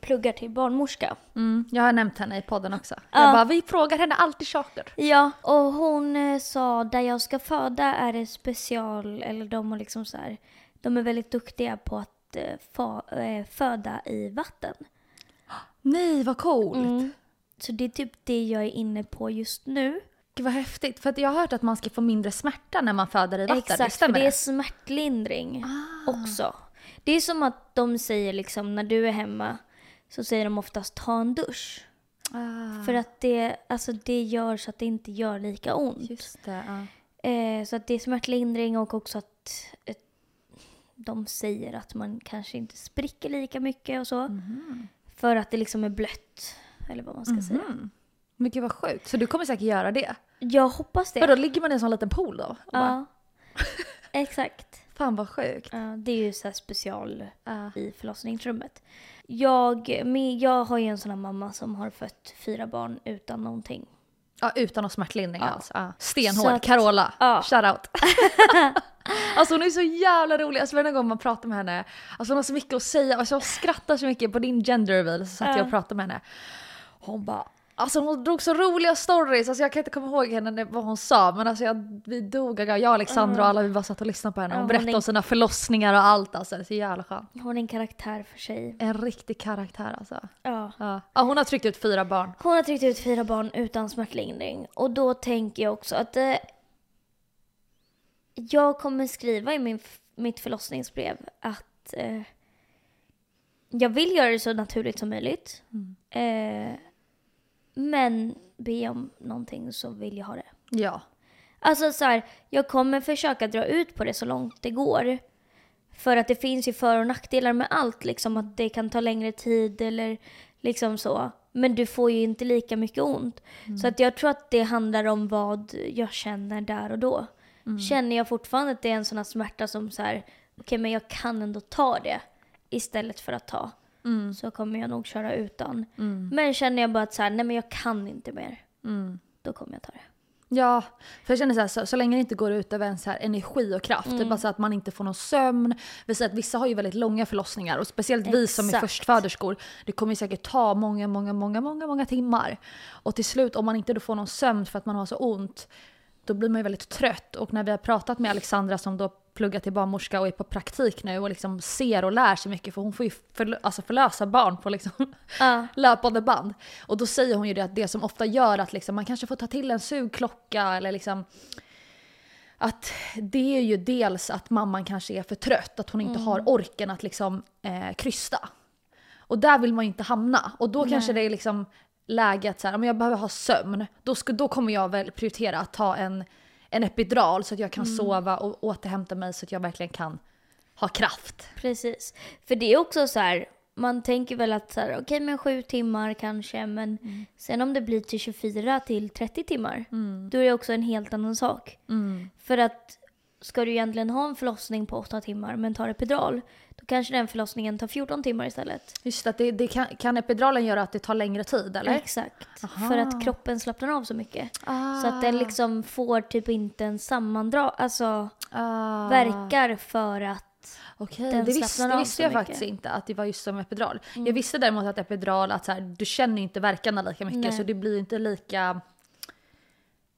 pluggar till barnmorska. Mm. Jag har nämnt henne i podden också. Ja. Jag bara, vi frågar henne alltid saker. Ja, och hon eh, sa där jag ska föda är det special, eller de har liksom så här, de är väldigt duktiga på att eh, fa, eh, föda i vatten. Nej vad coolt! Mm. Så det är typ det jag är inne på just nu. Gud vad häftigt. För jag har hört att man ska få mindre smärta när man föder i vatten. Exakt, för Stämmer det är det? smärtlindring Ah. också. Det är som att de säger liksom när du är hemma så säger de oftast ta en dusch. Ah, För att det, alltså det gör så att det inte gör lika ont. just det. Ja. Eh, så att det är smärtlindring och också att eh, de säger att man kanske inte spricker lika mycket och så. Mhm. För att det liksom är blött. Eller vad man ska säga. Mhm. Men gud vad sjukt. Så du kommer säkert göra det? Jag hoppas det. Vadå, ligger man i en sån liten pool då? Och bara, Ja. Exakt. Fan vad sjukt. Ja, det är ju så special Ja. i förlossningsrummet. Jag, jag har ju en sån här mamma som har fött fyra barn utan någonting. Ja, utan någon smärtlindring Ja. alls. Ja. Stenhård. Att- Carola. Ja. Shoutout. alltså hon är så jävla rolig. Alltså varje gång man pratar med henne. Alltså hon har så mycket att säga. Alltså jag skrattar så mycket på din gender reveal så satt Ja. jag och pratade med henne. Hon bara Alltså hon drog så roliga stories, alltså jag kan inte komma ihåg henne vad hon sa men alltså jag, vi dog, jag och Alexandra och alla vi bara satt och lyssnade på henne. Hon hon berättade är- om sina förlossningar och allt alltså. Det är så jävla skönt. Hon är en karaktär för sig. En riktig karaktär alltså. Ja. Ja. ja hon har tryckt ut fyra barn. Hon har tryckt ut fyra barn utan smärtlindring. Och då tänker jag också att eh, jag kommer skriva i min, mitt förlossningsbrev att eh, jag vill göra det så naturligt som möjligt. Eh, men be om någonting så vill jag ha det. Ja. Alltså så här, jag kommer försöka dra ut på det så långt det går. För att det finns ju för och nackdelar med allt, liksom att det kan ta längre tid eller liksom så. Men du får ju inte lika mycket ont. Så att jag tror att det handlar om vad jag känner där och då. Känner jag fortfarande att det är en sån här smärta som så här, okej men jag kan ändå ta det istället för att ta. Mm. Så kommer jag nog köra utan. Mm. Men känner jag bara att så här, nej men jag kan inte mer. Mm. Då kommer jag ta det. Ja, för jag känner så, här, så, så länge det inte går ut över ens här energi och kraft, typ alltså att man inte får någon sömn. Vi säger att vissa har ju väldigt långa förlossningar och speciellt vi som är Exakt. förstföderskor, det kommer ju säkert ta många, många, många, många, många timmar. Och till slut om man inte då får någon sömn för att man har så ont, då blir man ju väldigt trött. Och när vi har pratat med Alexandra som då pluggar till barnmorska och är på praktik nu och liksom ser och lär sig mycket för hon får ju förlö- alltså förlösa barn på liksom Ja. löpande band. Och då säger hon ju det att det som ofta gör att liksom man kanske får ta till en sugklocka eller liksom att det är ju dels att mamman kanske är för trött, att hon inte har orken att liksom eh, krysta. Och där vill man ju inte hamna. Och då kanske det är liksom läge att så här, om jag behöver ha sömn, då, ska, då kommer jag väl prioritera att ta en, en epidural så att jag kan sova och återhämta mig så att jag verkligen kan ha kraft. Precis. För det är också så här, man tänker väl att så här, okej men sju timmar kanske, men sen om det blir till 24 till 30 timmar, då är det också en helt annan sak. För att ska du egentligen ha en förlossning på åtta timmar men tar epidural, då kanske den förlossningen tar 14 timmar istället. Just att det, det kan, kan epiduralen göra att det tar längre tid eller? Exakt. För att kroppen slappnar av så mycket. Så att Ah. den liksom får typ inte en sammandrag, alltså Ah. verkar för att Okej, Den det, visste, det visste jag mycket. Mm. faktiskt inte att det var just som epidural. Jag visste däremot att epidural, att så här, du känner inte verkarna lika mycket Nej. så det blir inte lika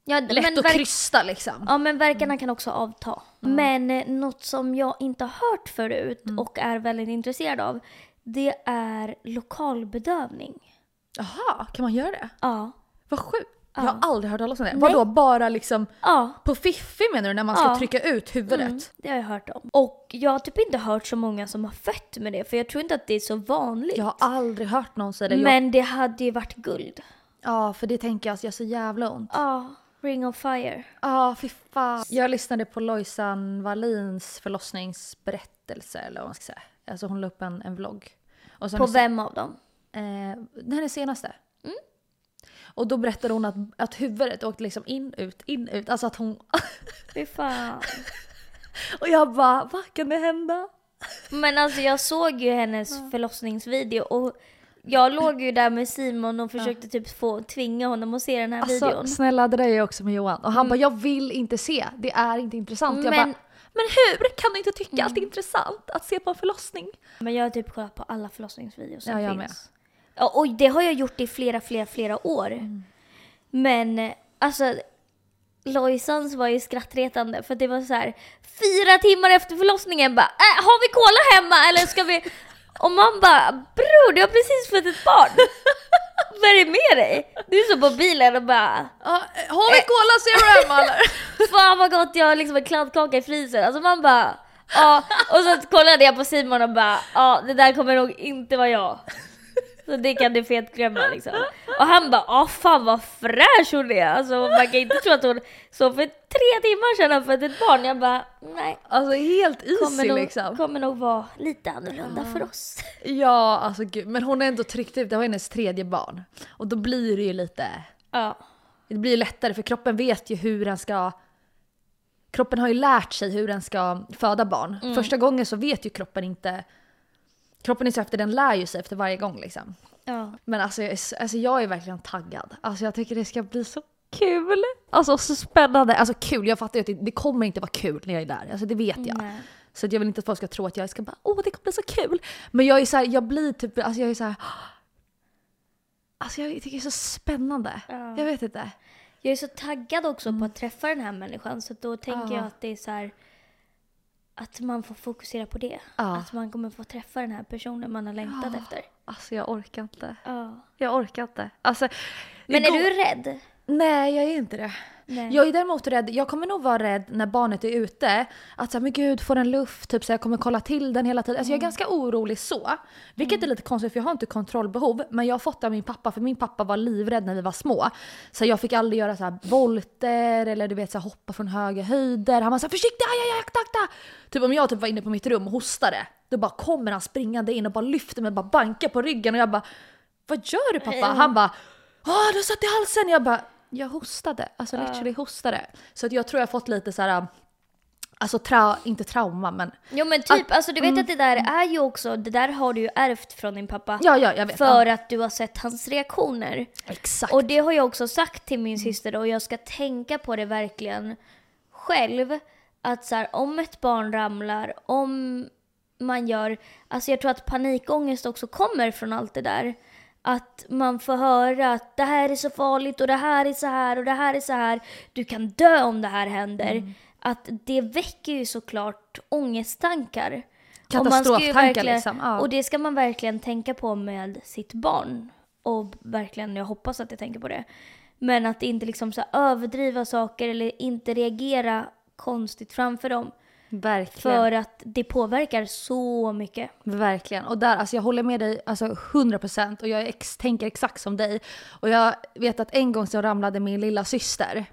Ja, lätt att krysta liksom. Ja men verkarna kan också avta. Men eh, något som jag inte har hört förut och är väldigt intresserad av det är lokalbedövning. Jaha, kan man göra det? Ja. Vad sjukt. Jag Ja. har aldrig hört talas om det. Nej. Vadå, bara liksom Ja, på fiffi menar du när man ska Ja. trycka ut huvudet? mm, det har jag hört om. Och jag har typ inte hört så många som har fött med det för jag tror inte att det är så vanligt. Jag har aldrig hört någon säga det. Jag, Men det hade ju varit guld. ja, för det tänker jag, att jag har så jävla ont. Ja, Ring of Fire. Ja, fy fan. Jag lyssnade på Lojsan Wallins förlossningsberättelse eller vad man ska säga. Alltså hon la upp en, en vlogg. Och sen På vem av dem? Eh, den här senaste. Och då berättade hon att, att huvudet åkte liksom in, ut, in, ut. Alltså att hon... Fy fan. och jag bara, vad kan det hända? Men alltså jag såg ju hennes förlossningsvideo och jag låg ju där med Simon och försökte typ få tvinga honom att se den här Alltså videon. snälla det där är jag också med Johan. Och han bara, jag vill inte se. Det är inte intressant. Jag Men- bara, men hur kan du inte tycka att det är intressant att se på en förlossning? Men jag har typ kollat på alla förlossningsvideos som Ja, jag finns. Ja, och det har jag gjort i flera, flera, flera år. Mm. Men alltså Lojsans var ju skrattretande för det var så här fyra timmar efter förlossningen bara äh, har vi cola hemma eller ska vi? Och man bara bror du har precis fått ett barn. Vad är det med dig? Du är så på bilen och bara Ja, har vi Cola Zero hemma eller? Fan vad gott jag har liksom en kladdkaka i frysen. Alltså man bara ja. Och så kollade jag på Simon och bara ja det där kommer nog inte vara jag. Så det kan du fetglömma liksom. Och han bara ja fan vad fräsch hon är. Alltså man kan inte tro att hon så för tre timmar sedan har fått ett barn. Jag bara nej. Alltså helt Kommer easy nog, liksom. kommer nog vara lite annorlunda för oss. Ja, alltså gud. Men hon har ändå tryckt ut, det var hennes tredje barn. Och då blir det ju lite... Ja. Det blir lättare för kroppen vet ju hur den ska... Kroppen har ju lärt sig hur den ska föda barn. Mm. Första gången så vet ju kroppen inte... Kroppen är så efter, den lär ju sig efter varje gång liksom. ja. Men alltså alltså jag är verkligen taggad. Alltså jag tycker det ska bli så kul. Alltså så spännande. Alltså kul, jag fattar ju att det, det kommer inte vara kul när jag är där. Alltså det vet jag. Nej. Så jag vill inte att folk ska tro att jag ska bara åh det kommer bli så kul. Men jag är så här, jag blir typ, alltså jag är så här. Alltså jag tycker det är så spännande. Ja. Jag vet inte. Jag är så taggad också på att träffa den här människan så då tänker Mm. Ja. jag att det är så här att man får fokusera på det. Ja. Att man kommer få träffa den här personen man har längtat Ja. efter. Alltså jag orkar inte. Ja. Jag orkar inte. Alltså, Men är du rädd? Nej jag är inte det. Nej. Jag är däremot rädd, jag kommer nog vara rädd när barnet är ute. Att säga, men gud får den luft? Typ så jag kommer kolla till den hela tiden. Alltså jag är ganska orolig så. Vilket är lite konstigt för jag har inte kontrollbehov. Men jag har fått det av min pappa för min pappa var livrädd när vi var små. Så jag fick aldrig göra så här volter eller du vet så här, hoppa från höga höjder. Han var såhär försiktig, aj, aj, akta, akta! Typ om jag typ var inne på mitt rum och hostade. Då bara kommer han springande in och bara lyfter mig och bara bankar på ryggen och jag bara Vad gör du pappa? Han bara Åh du har satt i halsen! Jag bara jag hostade, alltså literally hostade. Så att jag tror jag fått lite så här alltså tra, inte trauma men Jo men typ, alltså du vet att det där är ju också, det där har du ju ärvt från din pappa. ja, ja jag vet. För ja. att du har sett hans reaktioner. Exakt. Och det har jag också sagt till min syster och jag ska tänka på det verkligen själv. Att så här, om ett barn ramlar, om man gör, alltså jag tror att panikångest också kommer från allt det där. Att man får höra att det här är så farligt och det här är så här och det här är så här. Du kan dö om det här händer. Att det väcker ju såklart ångesttankar. Katastroftankar liksom. Ja. Och det ska man verkligen tänka på med sitt barn. Och verkligen, jag hoppas att jag tänker på det. Men att inte liksom så överdriva saker eller inte reagera konstigt framför dem. Verkligen. För att det påverkar så mycket. Verkligen. Och där, alltså jag håller med dig alltså 100% och jag ex, tänker exakt som dig. Och jag vet att en gång så ramlade min lilla syster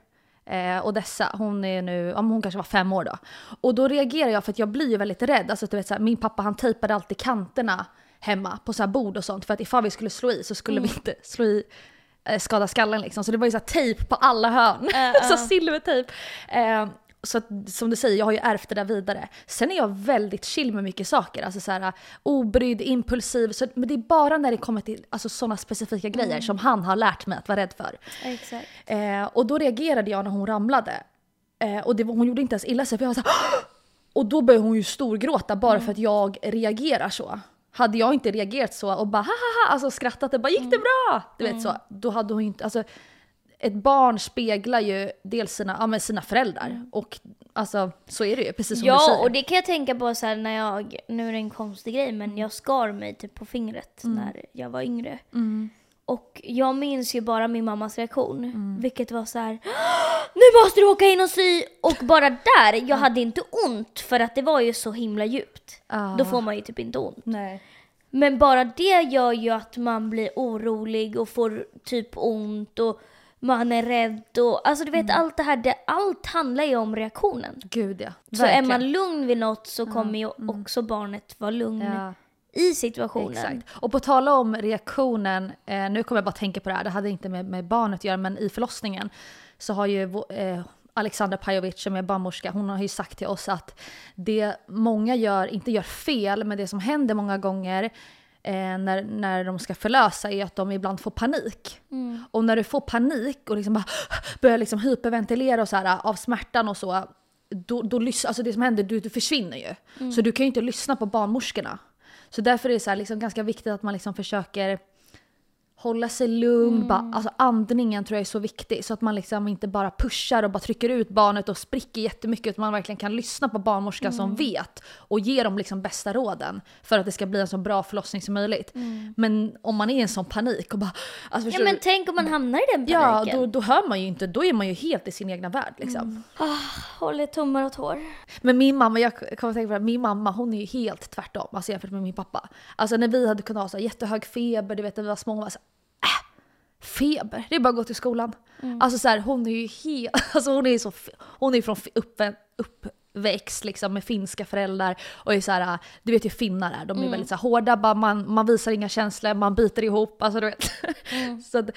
eh, Odessa, hon är nu, ja, hon kanske var fem år då. Och då reagerar jag för att jag blir ju väldigt rädd. Alltså du vet så här, min pappa han tejpade alltid kanterna hemma på så här bord och sånt för att ifall vi skulle slå i så skulle vi inte slå i eh, skada skallen liksom. Så det var ju så här tejp på alla hörn. Äh, så äh. silvertejp. Eh, så att, som du säger, jag har ju ärvt det där vidare. Sen är jag väldigt chill med mycket saker. Alltså så här, obrydd, impulsiv. Så, men det är bara när det kommer till alltså, sådana specifika grejer som han har lärt mig att vara rädd för. Exakt. Eh, och då reagerade jag när hon ramlade. Eh, och det, hon gjorde inte ens illa sig för jag var så här, Och då började hon ju storgråta bara för att jag reagerar så. Hade jag inte reagerat så och bara haha, alltså skrattat och bara gick det bra? Du vet så. Då hade hon inte, alltså ett barn speglar ju dels sina, ja, sina föräldrar och alltså så är det ju precis som du Ja, säger. och det kan jag tänka på så här när jag, nu är det en konstig grej, men jag skar mig typ på fingret Mm. när jag var yngre. Och jag minns ju bara min mammas reaktion, Mm. vilket var så här. Nu måste du åka in och sy! Och bara där, Mm. jag hade inte ont för att det var ju så himla djupt. Ah. Då får man ju typ inte ont. Nej. Men bara det gör ju att man blir orolig och får typ ont och man är rädd och alltså du vet Mm. allt det här, det, allt handlar ju om reaktionen. Gud ja. Så är Verkligen. man lugn vid något så kommer ju också barnet vara lugn Ja. i situationen. Exakt. Och på tala om reaktionen, eh, nu kommer jag bara tänka på det här, det hade inte med, med barnet att göra, men i förlossningen så har ju eh, Alexandra Pajovic som är barnmorska, hon har ju sagt till oss att det många gör, inte gör fel, men det som händer många gånger eh, när, när de ska förlösa är att de ibland får panik. Och när du får panik och liksom bara börjar liksom hyperventilera och så här, av smärtan och så, då, då alltså det som händer, du, du försvinner ju. Så du kan ju inte lyssna på barnmorskorna. Så därför är det så här, liksom, ganska viktigt att man liksom försöker hålla sig lugn. Bara, alltså andningen tror jag är så viktig. Så att man liksom inte bara pushar och bara trycker ut barnet och spricker jättemycket. Utan man verkligen kan lyssna på barnmorskan som vet och ge dem liksom bästa råden. För att det ska bli en så bra förlossning som möjligt. Men om man är i en sån panik och bara... Alltså, Ja men du? tänk om man hamnar i den Ja, paniken. då, då hör man ju inte, då är man ju helt i sin egna värld liksom. Håller tummar och tår. Men min mamma, jag kommer tänka på det, min mamma hon är ju helt tvärtom alltså jämfört med min pappa. Alltså när vi hade kunnat ha så här jättehög feber, du vet när vi var små, hon var så här, äh, feber, det är bara att gå till skolan. Alltså så här, hon är ju helt, alltså hon är så, hon är från uppvä- uppväxt liksom med finska föräldrar och är så här, du vet ju finnar är, de är väldigt så här hårda, bara man, man visar inga känslor, man biter ihop, alltså du vet. så att,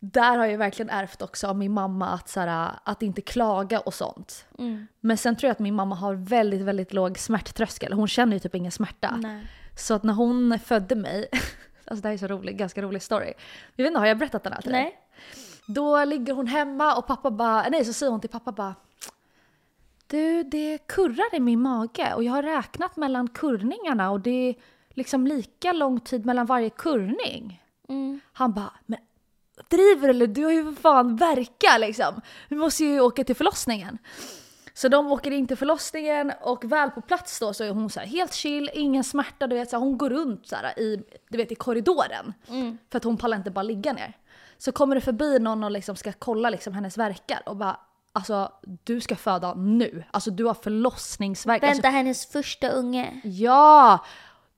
där har jag verkligen ärvt också av min mamma att, så här, att inte klaga och sånt. Mm. Men sen tror jag att min mamma har väldigt, väldigt låg smärttröskel. Hon känner ju typ ingen smärta. Nej. Så att när hon födde mig, alltså det här är så rolig, ganska rolig story. Jag vet inte, har jag berättat den här till? Nej. Då ligger hon hemma och pappa bara, nej så säger hon till pappa bara Du, det kurrar i min mage och jag har räknat mellan kurrningarna och det är liksom lika lång tid mellan varje kurrning. Mm. Han bara, men driver eller? Du har ju för fan verka liksom. Vi måste ju åka till förlossningen. Så de åker in till förlossningen och väl på plats då så är hon så helt chill, ingen smärta, du vet så här, hon går runt så här i, du vet, i korridoren. Mm. För att hon pallar inte bara ligga ner. Så kommer det förbi någon och liksom ska kolla liksom hennes verkar och bara Alltså du ska föda nu. Alltså du har förlossningsvärk. Alltså, Vänta hennes första unge. Ja!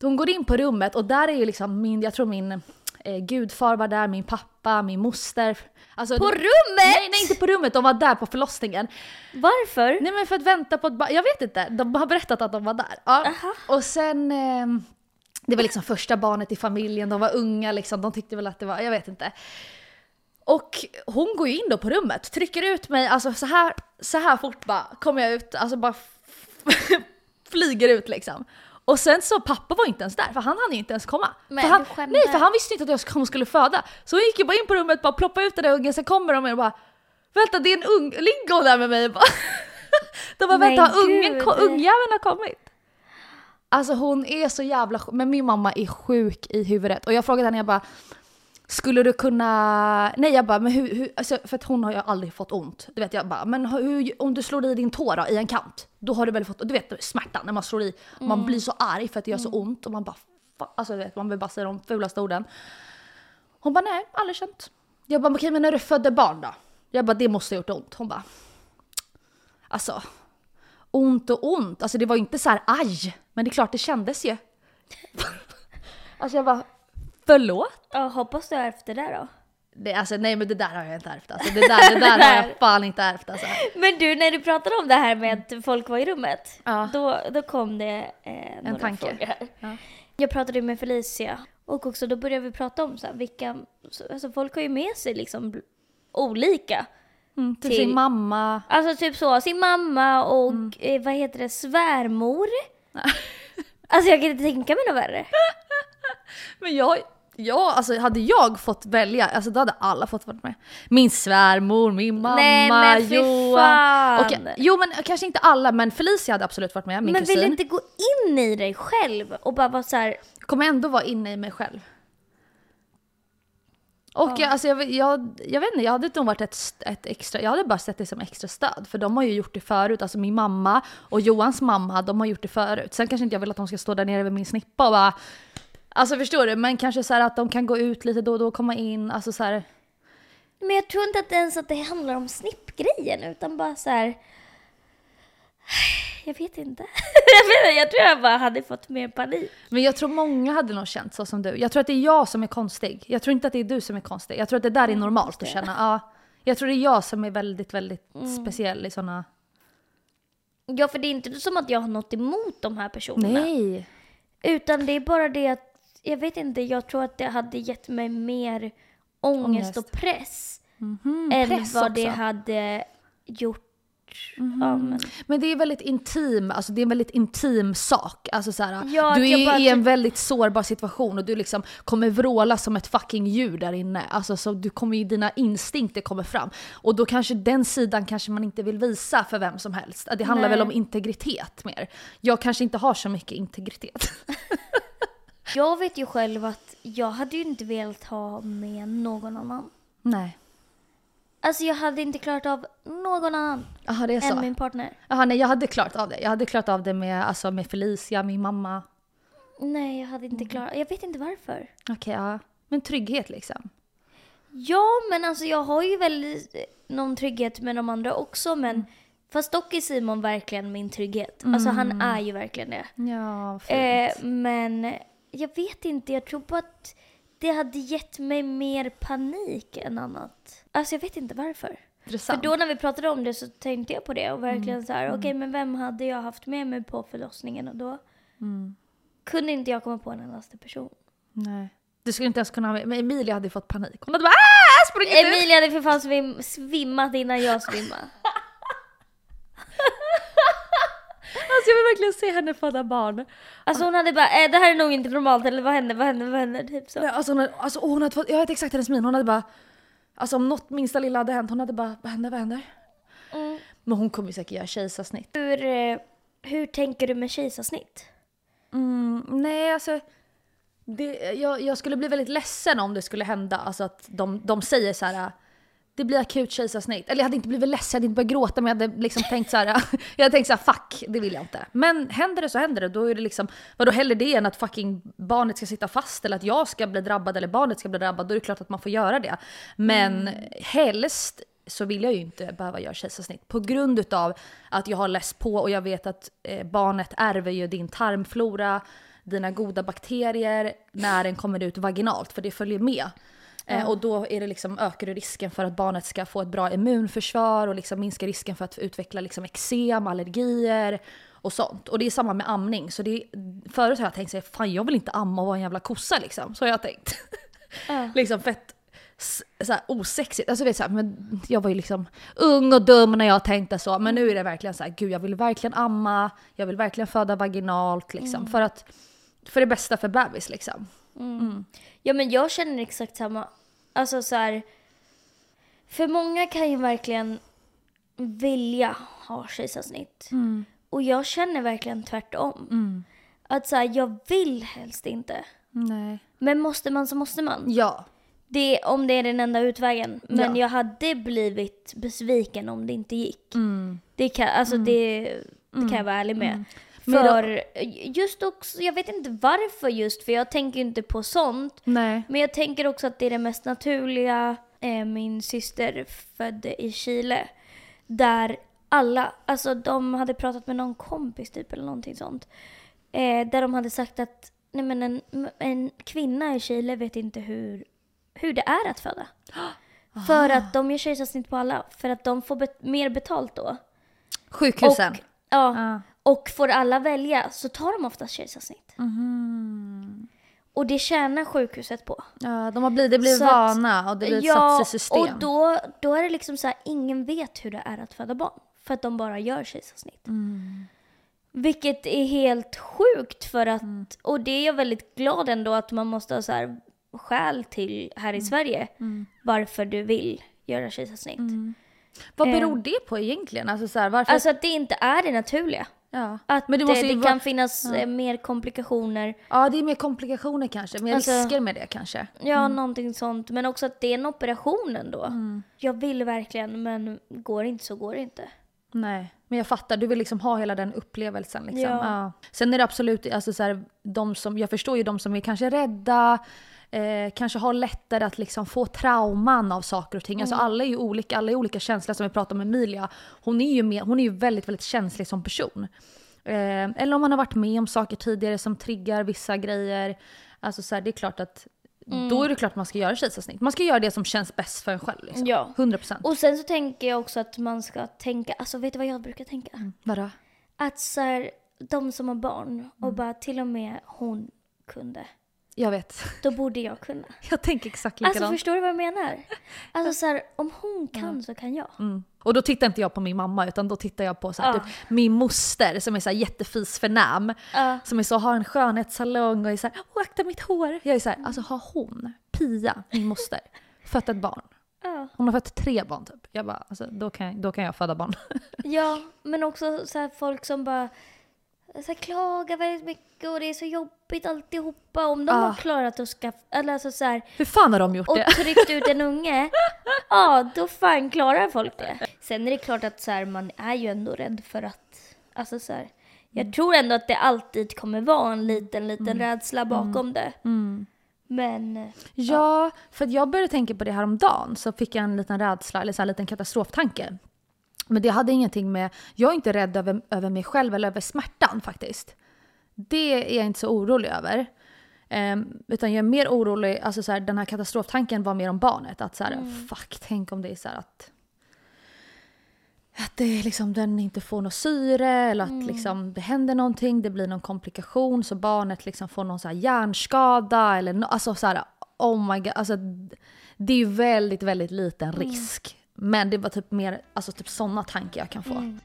Hon går in på rummet och där är ju liksom min, jag tror min eh, gudfar var där, min pappa, min moster. Alltså, På de- rummet? Nej, nej inte på rummet, de var där på förlossningen. Varför? Nej men för att vänta på ett barn, jag vet inte, de har berättat att de var där. Ja. Aha. Och sen, eh, det var liksom första barnet i familjen, de var unga liksom, de tyckte väl att det var, jag vet inte. Och hon går ju in då på rummet, trycker ut mig, alltså så här, så här fort bara kommer jag ut, alltså bara flyger ut liksom. Och sen så pappa var inte ens där, för han hann ju inte ens komma. Men för han, nej, för han visste inte att jag hon skulle föda. Så hon gick ju bara in på rummet, bara ploppade ut den där ungen, sen kommer de och bara Vänta det är en ung, ligger hon där med mig? Bara. De bara vänta har ungen, ungjäveln har kommit. Alltså hon är så jävla sjuk, men min mamma är sjuk i huvudet. Och jag frågade henne, jag bara skulle du kunna, nej jag bara, men hur, hur alltså, för att hon har ju aldrig fått ont. Du vet jag bara, men hur, om du slår i din tå då, i en kant, då har du väl fått, du vet smärtan när man slår i, man blir så arg för att det gör så ont och man bara, alltså du vet man vill bara säga de fulaste orden. Hon bara, nej aldrig känt. Jag bara, okej men när du födde barn då? Jag bara, det måste ha gjort ont. Hon bara, alltså ont och ont, alltså det var ju inte så här aj, men det är klart det kändes ju. alltså jag bara, förlåt? Ja, hoppas du har ärvt det där då. Det, alltså, nej men det där har jag inte ärvt alltså. Det där, det där har jag fan inte ärvt alltså. Men du, när du pratade om det här med att folk var i rummet, Ja. då, då kom det eh, några tanke. frågor här. Ja. Jag pratade med Felicia och också då började vi prata om så här, vilka, så- alltså folk har ju med sig liksom olika. Mm, till, Till- sin mamma. Alltså typ så, sin mamma och Mm. eh, vad heter det, svärmor. alltså jag kan inte tänka mig något värre. Men jag, jag, alltså hade jag fått välja, alltså då hade alla fått vara med. Min svärmor, min mamma, Nej, men fy Johan. fan. Och, jo men kanske inte alla, men Felicia hade absolut varit med, min Men kusin. vill du inte gå in i dig själv och bara vara så här, kommer ändå vara inne i mig själv. Och jag, alltså jag, jag, jag vet inte, jag hade nog varit ett, ett extra, jag hade bara sett det som extra stöd. För de har ju gjort det förut, alltså min mamma och Johans mamma, de har gjort det förut. Sen kanske inte jag vill att de ska stå där nere vid min snippa och bara Alltså förstår du? Men kanske så här att de kan gå ut lite då och då, komma in, alltså så här. Men jag tror inte att ens att det handlar om snippgrejen utan bara så här. Jag vet inte. jag, vet, jag tror jag bara hade fått mer panik. Men jag tror många hade nog känt så som du. Jag tror att det är jag som är konstig. Jag tror inte att det är du som är konstig. Jag tror att det där är normalt att känna. Ja, jag tror det är jag som är väldigt, väldigt speciell i sådana... Ja, för det är inte som att jag har något emot de här personerna. Nej. Utan det är bara det att, jag vet inte, jag tror att det hade gett mig mer ångest, Ångest. och press. Mhm, än press vad det också. hade gjort. Ja, men. Men det är väldigt intim, alltså det är en väldigt intim sak. Alltså så här, Ja, du är bara i en typ- väldigt sårbar situation och du liksom kommer vråla som ett fucking djur där inne. Alltså så du kommer ju, dina instinkter kommer fram. Och då kanske den sidan kanske man inte vill visa för vem som helst. Det handlar Nej. väl om integritet mer. Jag kanske inte har så mycket integritet. Jag vet ju själv att jag hade ju inte velat ha med någon annan. Nej. Alltså jag hade inte klarat av någon annan Jaha det är än så. min partner. Jaha nej jag hade klarat av det. Jag hade klarat av det med, alltså, med Felicia, min mamma. Nej, jag hade inte klarat Jag vet inte varför. Okej ja. Men trygghet liksom. Ja, men alltså jag har ju väl någon trygghet med de andra också, men fast dock är Simon verkligen min trygghet. Alltså han är ju verkligen det. Ja, fint. Eh, men jag vet inte, jag tror på att det hade gett mig mer panik än annat. Alltså jag vet inte varför. För Intressant. då när vi pratade om det så tänkte jag på det och verkligen så här, okej men vem hade jag haft med mig på förlossningen och då kunde inte jag komma på en endaste person. Nej. Du skulle inte ens kunna ha med, men Emilia hade fått panik. Hon hade bara ah! Emilia hade för fan svim, svimmat innan jag svimmade. Alltså jag vill verkligen se henne föda barn. Alltså hon hade bara, eh, det här är nog inte normalt eller vad händer, vad händer, vad händer? Typ så. Nej, Alltså hon hade, alltså, hon hade fått, jag vet exakt hennes min. Hon hade bara, alltså om något minsta lilla hade hänt, hon hade bara, vad händer, vad händer? Mm. Men hon kommer ju säkert göra kejsarsnitt. Hur, eh, hur tänker du med kejsarsnitt? Mm, nej alltså, det, jag, jag skulle bli väldigt ledsen om det skulle hända. Alltså att de, de säger så här. Det blir akut kejsarsnitt. Eller jag hade inte blivit ledsen, jag hade inte börjat gråta men jag hade liksom tänkt så här. Jag hade tänkt så här, fuck, det vill jag inte. Men händer det så händer det. Då är det liksom, vadå hellre det än att fucking barnet ska sitta fast eller att jag ska bli drabbad eller barnet ska bli drabbad. Då är det klart att man får göra det. Men helst så vill jag ju inte behöva göra kejsarsnitt. På grund utav att jag har läst på och jag vet att eh, barnet ärver ju din tarmflora, dina goda bakterier när den kommer ut vaginalt, för det följer med. Eh, och då är det liksom, ökar det risken för att barnet ska få ett bra immunförsvar och liksom minskar risken för att utveckla liksom eksem, allergier och sånt. Och det är samma med amning. Så det är, förut har jag tänkt här, fan jag vill inte amma och vara en jävla kossa liksom. Så har jag tänkt. Ja. liksom fett s- så här, osexigt. Alltså vet, så här, men jag var ju liksom ung och dum när jag tänkte så. Men nu är det verkligen så här, gud jag vill verkligen amma, jag vill verkligen föda vaginalt liksom. För att, för det bästa för bebis liksom. Ja men jag känner exakt samma. Alltså så här. För många kan ju verkligen vilja ha kejsarsnitt. Och jag känner verkligen tvärtom. Att så här, jag vill helst inte. Nej. Men måste man så måste man. Ja. Det, om det är den enda utvägen. Men Ja. jag hade blivit besviken om det inte gick. Mm. Det kan, alltså det, det kan jag vara ärlig med. För just också, jag vet inte varför just, för jag tänker inte på sånt. Nej. Men jag tänker också att det är det mest naturliga. Eh, min syster födde i Chile. Där alla, alltså de hade pratat med någon kompis typ eller någonting sånt. Eh, där de hade sagt att nej men en, en kvinna i Chile vet inte hur, hur det är att föda. För att de gör kejsarsnitt på alla. För att de får bet- mer betalt då. Sjukhusen. Och, ja, Ja. Och får alla välja så tar de oftast kejsarsnitt. Mhm. Och det tjänar sjukhuset på. Ja, de har blivit, det blir Så att- vana och det blir satt i system. och då, då är det liksom så här, ingen vet hur det är att föda barn. För att de bara gör kejsarsnitt. Mm. Vilket är helt sjukt för att, Mm. och det är jag väldigt glad ändå att man måste ha så här skäl till här i Mm. Sverige. Varför du vill göra kejsarsnitt. Vad Eh. beror det på egentligen? Alltså, så här, varför? Alltså att det inte är det naturliga. Ja. Att Men det det, måste det vara- kan finnas eh, mer komplikationer. ja, det är mer komplikationer kanske. Mer Alltså- risker med det kanske. Ja, någonting sånt. Men också att det är en operation ändå. Mm. Jag vill verkligen, men går inte så går det inte. Nej, men jag fattar. Du vill liksom ha hela den upplevelsen. Liksom. Ja. Sen är det absolut, alltså så här, de som, jag förstår ju de som är kanske rädda, eh, kanske har lättare att liksom få trauman av saker och ting. Alltså alla är ju olika, alla är olika känsliga som vi pratade om Emilia. Hon är ju, med, hon är ju väldigt, väldigt känslig som person. Eh, eller om man har varit med om saker tidigare som triggar vissa grejer. Alltså så här, det är klart att då är det klart man ska göra kejsarsnitt. Man ska göra det som känns bäst för en själv. Liksom. Ja. 100%. Och sen så tänker jag också att man ska tänka, alltså vet du vad jag brukar tänka? Vadå? Att så här, de som har barn Mm. och bara till och med hon kunde. Jag vet. Då borde jag kunna. Jag tänker exakt likadant. Alltså förstår du vad jag menar? Alltså så här, om hon kan så kan jag. Mm. Och då tittar inte jag på min mamma utan då tittar jag på så här, Ja. typ, min moster som är så här jättefis förnäm. Ja. Som är så, har en skönhetssalong och är så här, åh akta mitt hår. Jag är så här, alltså har hon, Pia, min moster, fött ett barn? Ja. Hon har fött tre barn typ. Jag bara, alltså, då, kan då kan jag föda barn. ja, men också så folk som bara så klagar väldigt mycket och det är så jobbigt alltihopa. Om de Ah. har klarat att skaffa, eller alltså så här, Hur fan har de gjort och det? tryckt ut en unge, ja då fan klarar folk det. Sen är det klart att så här, man är ju ändå rädd för att, alltså så här, jag Mm. tror ändå att det alltid kommer vara en liten, liten rädsla bakom det. Mm. Men, Ja, för att jag började tänka på det här om dagen så fick jag en liten rädsla, eller så här en liten katastroftanke. Men det hade ingenting med, jag är inte rädd över, över mig själv eller över smärtan faktiskt. Det är jag inte så orolig över. Ehm, utan jag är mer orolig, alltså så här, den här katastroftanken var mer om barnet. Att så här, fuck, tänk om det är så här att att det är liksom, den inte får något syre eller att liksom, det händer någonting, det blir någon komplikation så barnet liksom får någon så här hjärnskada eller no, alltså så här, oh my god. Alltså, det är ju väldigt, väldigt liten risk. Men det var typ mer alltså typ sådana tankar jag kan få.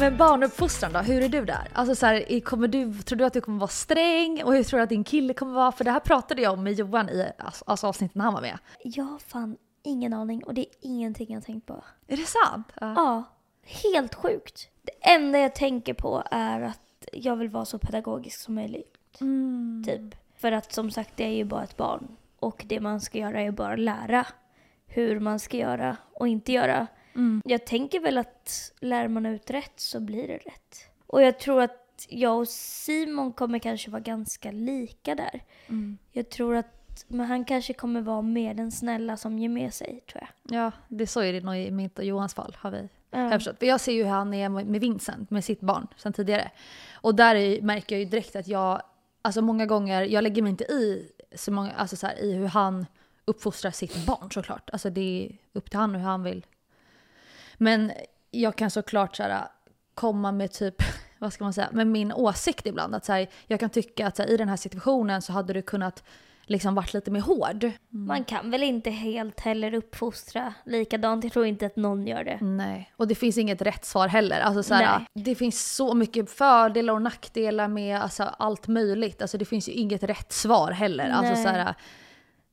Men barnuppfostran då, hur är du där? Alltså så här, kommer du, tror du att du kommer vara sträng? Och hur tror du att din kille kommer vara? För det här pratade jag om med Johan i alltså, alltså avsnittet när han var med. jag har fan ingen aning och det är ingenting jag har tänkt på. Är det sant? Ja. Ja, helt sjukt. Det enda jag tänker på är att jag vill vara så pedagogisk som möjligt. Mm. Typ. För att som sagt, det är ju bara ett barn. Och det man ska göra är bara lära hur man ska göra och inte göra. Mm. Jag tänker väl att lär man ut rätt så blir det rätt. Och jag tror att jag och Simon kommer kanske vara ganska lika där. Mm. Jag tror att men han kanske kommer vara mer den snälla som ger med sig, tror jag. Ja, det så är det nog i mitt och Johans fall har vi Mm. jag. För jag ser ju hur han är med Vincent, med sitt barn, sen tidigare. Och där märker jag ju direkt att jag, alltså många gånger, jag lägger mig inte i, så många, alltså så här, i hur han uppfostrar sitt barn såklart. Alltså det är upp till han hur han vill. Men jag kan såklart så här, komma med typ, vad ska man säga, med min åsikt ibland. Att så här, jag kan tycka att så här, i den här situationen så hade du kunnat liksom varit lite mer hård. Man kan väl inte helt heller uppfostra likadant. Jag tror inte att någon gör det. Nej, och det finns inget rätt svar heller. Alltså, så här, det finns så mycket fördelar och nackdelar med alltså, allt möjligt. Alltså, det finns ju inget rätt svar heller. Alltså, så här,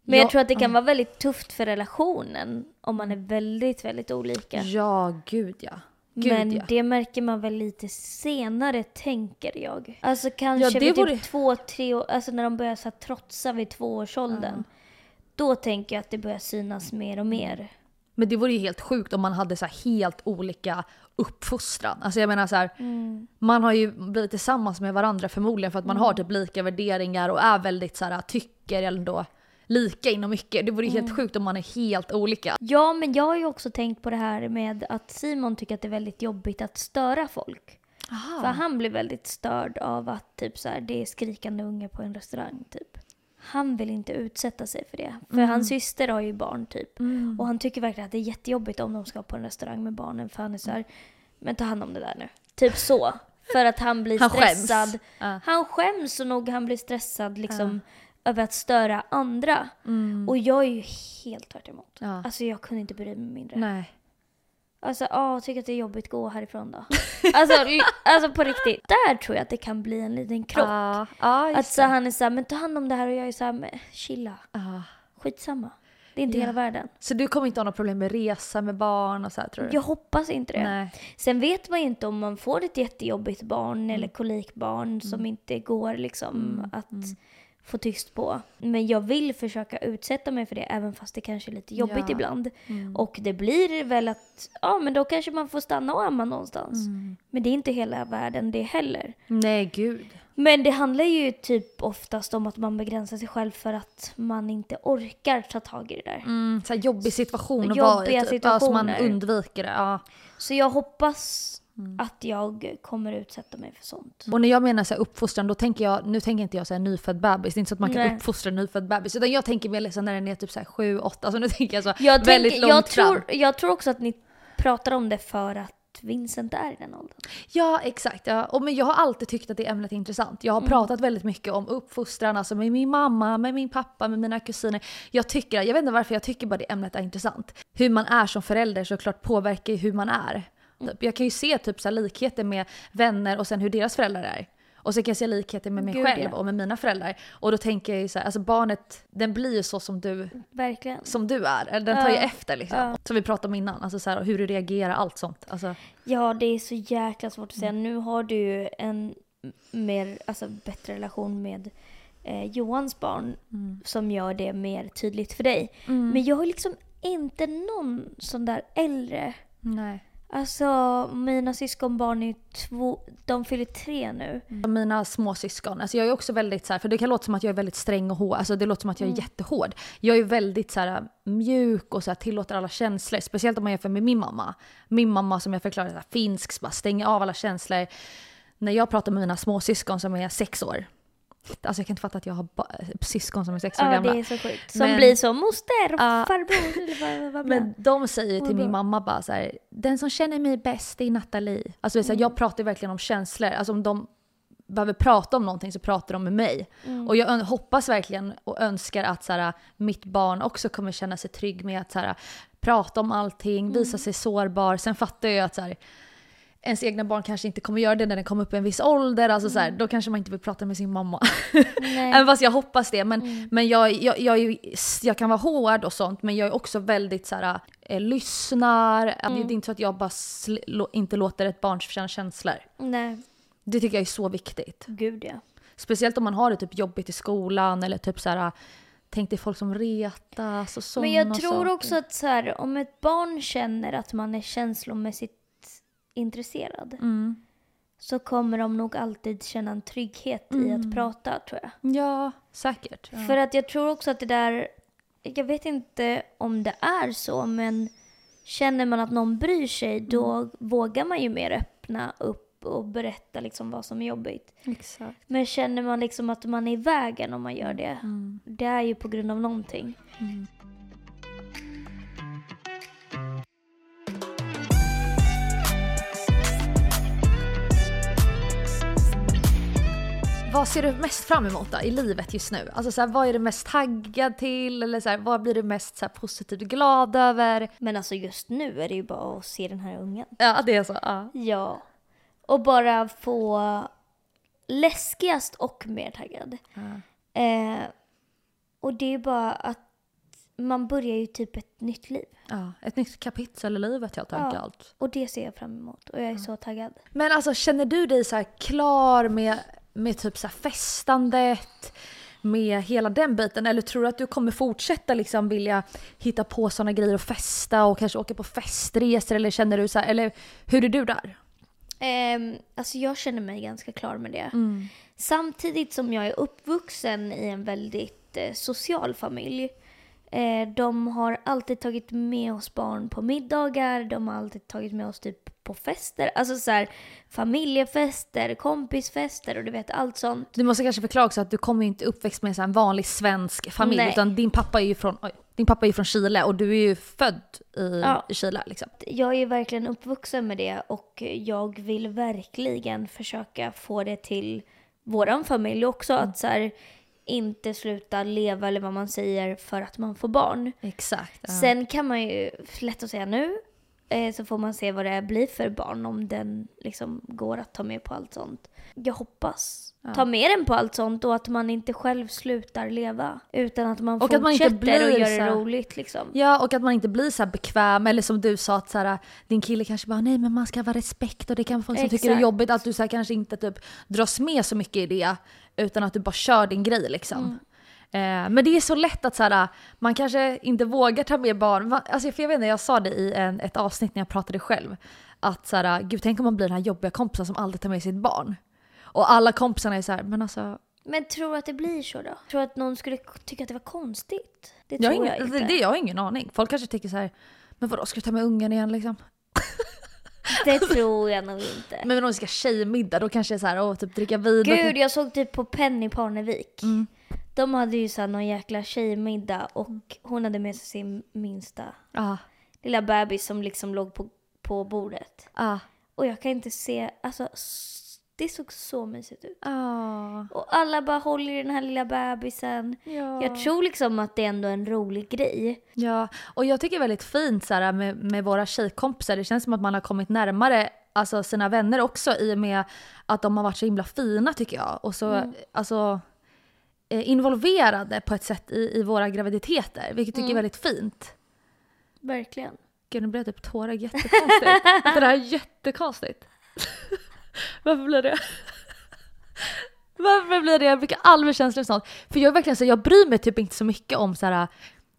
Men jag Ja, tror att det kan vara väldigt tufft för relationen om man är väldigt, väldigt olika. Ja, gud ja. Gud Men ja. det märker man väl lite senare, tänker jag. Alltså kanske Ja, det vid vore- typ två, tre år, alltså när de börjar så här, trotsa vid tvåårsåldern. Då tänker jag att det börjar synas mer och mer. Men det vore ju helt sjukt om man hade så helt olika uppfostran. Alltså jag menar så här, Mm. man har ju blivit tillsammans med varandra förmodligen för att man har typ lika värderingar och är väldigt så här, tycker ändå lika inom mycket. Det vore ju Mm. helt sjukt om man är helt olika. Ja, men jag har ju också tänkt på det här med att Simon tycker att det är väldigt jobbigt att störa folk. För han blir väldigt störd av att typ så här, det är skrikande ungar på en restaurang typ. Han vill inte utsätta sig för det. För hans syster har ju barn typ. Och han tycker verkligen att det är jättejobbigt om de ska på en restaurang med barnen. För han är så här, men ta hand om det där nu. Typ så. För att han blir Han skäms. stressad. Ja. Han skäms och nog han blir stressad liksom över att störa andra. Mm. Och jag är ju helt tvärt emot. Ja. Alltså jag kunde inte bry mig mindre. Nej. Alltså, ja, tycker att det är jobbigt, gå härifrån då. alltså, alltså på riktigt. Där tror jag att det kan bli en liten krock. Ja, ja att så det. han är såhär, men ta hand om det här och jag är såhär, men chilla. Ja. Skitsamma. Det är inte Ja. hela världen. Så du kommer inte ha några problem med resa med barn och så här tror du? Jag hoppas inte det. Nej. Sen vet man ju inte om man får ett jättejobbigt barn Mm. eller kolikbarn som inte går liksom att få tyst på. Men jag vill försöka utsätta mig för det även fast det kanske är lite jobbigt Ja. ibland. Mm. Och det blir väl att, ja men då kanske man får stanna och amma någonstans. Mm. Men det är inte hela världen det heller. Nej, gud. Men det handlar ju typ oftast om att man begränsar sig själv för att man inte orkar ta tag i det där. Mm, så jobbig situation Jobbiga vara i, typ, ja, så man situationer. undviker det. Ja. Så jag hoppas Mm. att jag kommer utsätta mig för sånt. Och när jag menar så här uppfostran, då tänker jag, nu tänker inte jag så här nyfödd bebis, det är inte så att man kan Nej. uppfostra en nyfödd bebis, utan jag tänker mer liksom när den är typ så här 7, 8, alltså nu tänker jag så Jag, väldigt tänker, långt jag, fram. tror, jag tror också att ni pratar om det för att Vincent är i den åldern. Ja, exakt. Ja. Och, men jag har alltid tyckt att det ämnet är intressant. Jag har Mm. pratat väldigt mycket om uppfostran, alltså med min mamma, med min pappa, med mina kusiner. Jag tycker, jag vet inte varför, jag tycker bara det ämnet är intressant. Hur man är som förälder såklart påverkar ju hur man är. Mm. Typ. Jag kan ju se typ så likheter med vänner och sen hur deras föräldrar är. Och så kan jag se likheter med mig Gud, själv ja. och med mina föräldrar. Och då tänker jag ju så här, alltså barnet, den blir ju så som du, Verkligen. som du är. Eller Den tar ju Ja. efter liksom. Ja. Som vi pratade om innan, alltså så här, hur du reagerar, allt sånt. Alltså, Ja, det är så jäkla svårt att säga. Mm. Nu har du ju en mer, alltså bättre relation med eh, Johans barn Mm. som gör det mer tydligt för dig. Men jag har liksom inte någon sån där äldre. nej. Alltså mina syskonbarn är två, de fyller tre nu. Mina småsyskon, alltså jag är också väldigt så här, för det kan låta som att jag är väldigt sträng och hård, alltså det låter som att jag är jättehård. Jag är väldigt så här, mjuk och så här, tillåter alla känslor, speciellt om man jämför med min mamma. Min mamma som jag förklarar så här, finsk, bara stänger av alla känslor. När jag pratar med mina småsyskon som är sex år, alltså jag kan inte fatta att jag har syskon som är sex år Ja, gamla. det är så sjukt. Som Men- blir så moster Ja. farbror eller vad, Men de säger till min mamma bara så här, den som känner mig bäst är Nathalie. Alltså så här, jag pratar verkligen om känslor. Alltså om de behöver prata om någonting så pratar de med mig. Och jag hoppas verkligen och önskar att så här, mitt barn också kommer känna sig trygg med att så här, prata om allting, visa sig sårbar. Sen fattar jag att så här, ens egna barn kanske inte kommer göra det när den kommer upp i en viss ålder. Alltså så här, då kanske man inte vill prata med sin mamma. Även fast jag hoppas det. Men, men jag, jag, jag, ju- jag kan vara hård och sånt men jag är också väldigt så här, eh, lyssnar. Det är inte så att jag bara inte låter ett barn känna känslor. Nej, Det tycker jag är så viktigt. gud ja. Speciellt om man har det typ jobbigt i skolan eller typ så här. Tänk dig folk som retas och sådana Men jag tror saker. också att så här, om ett barn känner att man är känslomässigt intresserad Mm. så kommer de nog alltid känna en trygghet i att prata tror jag. Ja, säkert. Ja. För att jag tror också att det där, jag vet inte om det är så men känner man att någon bryr sig då vågar man ju mer öppna upp och berätta liksom vad som är jobbigt. Exakt. Men känner man liksom att man är i vägen om man gör det, det är ju på grund av någonting. Vad ser du mest fram emot då, i livet just nu? Alltså så här, vad är du mest taggad till? Eller så här, vad blir du mest så här, positivt glad över? Men alltså just nu är det ju bara att se den här ungen. Ja, det är så. Ja. Ja. Och bara få läskigast och mer taggad. Eh, och det är bara att man börjar ju typ ett nytt liv. ja. Ett nytt kapitel i livet helt enkelt. Och det ser jag fram emot och jag är så taggad. Men alltså känner du dig så klar med, med typ så festandet? Med hela den biten? Eller tror du att du kommer fortsätta liksom vilja hitta på sådana grejer och festa och kanske åka på festresor? Eller känner du så här, eller hur är du där? Ehm, alltså jag känner mig ganska klar med det. Samtidigt som jag är uppvuxen i en väldigt eh, social familj. Eh, de har alltid tagit med oss barn på middagar, de har alltid tagit med oss typ på fester. Alltså så här, familjefester, kompisfester och du vet allt sånt. Du måste kanske förklara också att du kommer ju inte uppväxt med en vanlig svensk familj Nej. utan din pappa är ju från, oj, din pappa är från Chile och du är ju född i, Ja. Chile liksom. Jag är verkligen uppvuxen med det och jag vill verkligen försöka få det till våran familj också. Att så här, inte sluta leva eller vad man säger för att man får barn. Exakt. ja. Sen kan man ju, lätt att säga nu, eh, så får man se vad det blir för barn om den liksom går att ta med på allt sånt. Jag hoppas ta med den på allt sånt och att man inte själv slutar leva. Utan att man Och fortsätter att man inte blir och gör det roligt liksom. Ja, och att man inte blir så bekväm eller som du sa att så här, din kille kanske bara nej men man ska vara respekt och det kan folk som tycker det är Exakt. jobbigt att du så här, kanske inte typ dras med så mycket i det utan att du bara kör din grej liksom. Mm. Eh, men det är så lätt att så här, man kanske inte vågar ta med barn. Alltså, för jag vet inte, jag sa det i en, ett avsnitt när jag pratade själv. Att så här, gud tänk om man blir den här jobbiga kompisen som aldrig tar med sitt barn. Och alla kompisarna är så här, men alltså Men tror du att det blir så då? Tror du att någon skulle tycka att det var konstigt? Det jag tror ingen, jag inte. det, jag har ingen aning. Folk kanske tycker så här, men vadå ska du ta med ungen igen liksom? Det tror jag nog inte. Men om vi ska tjejmiddag då kanske det är så här, åh, typ dricka vin. Gud, kan- jag såg typ på Penny Parnevik. Mm. De hade ju såhär någon jäkla tjejmiddag och hon hade med sig sin minsta Ja, lilla bebis som liksom låg på, på bordet. ja, Och jag kan inte se, alltså det såg så mysigt ut. ja. Och alla bara håller i den här lilla bebisen. Ja. Jag tror liksom att det är ändå en rolig grej. ja, och jag tycker det är väldigt fint så här, med, med våra tjejkompisar. Det känns som att man har kommit närmare alltså, sina vänner också i och med att de har varit så himla fina tycker jag. Och så alltså, eh, involverade på ett sätt i, i våra graviditeter, vilket jag tycker är väldigt fint. Verkligen. Gud, nu blev jag typ tårögd jättekonstigt. det där är jättekonstigt. Varför blir det? Varför blir det? Jag brukar aldrig känslor och sånt. För jag är verkligen så, jag bryr mig typ inte så mycket om så här,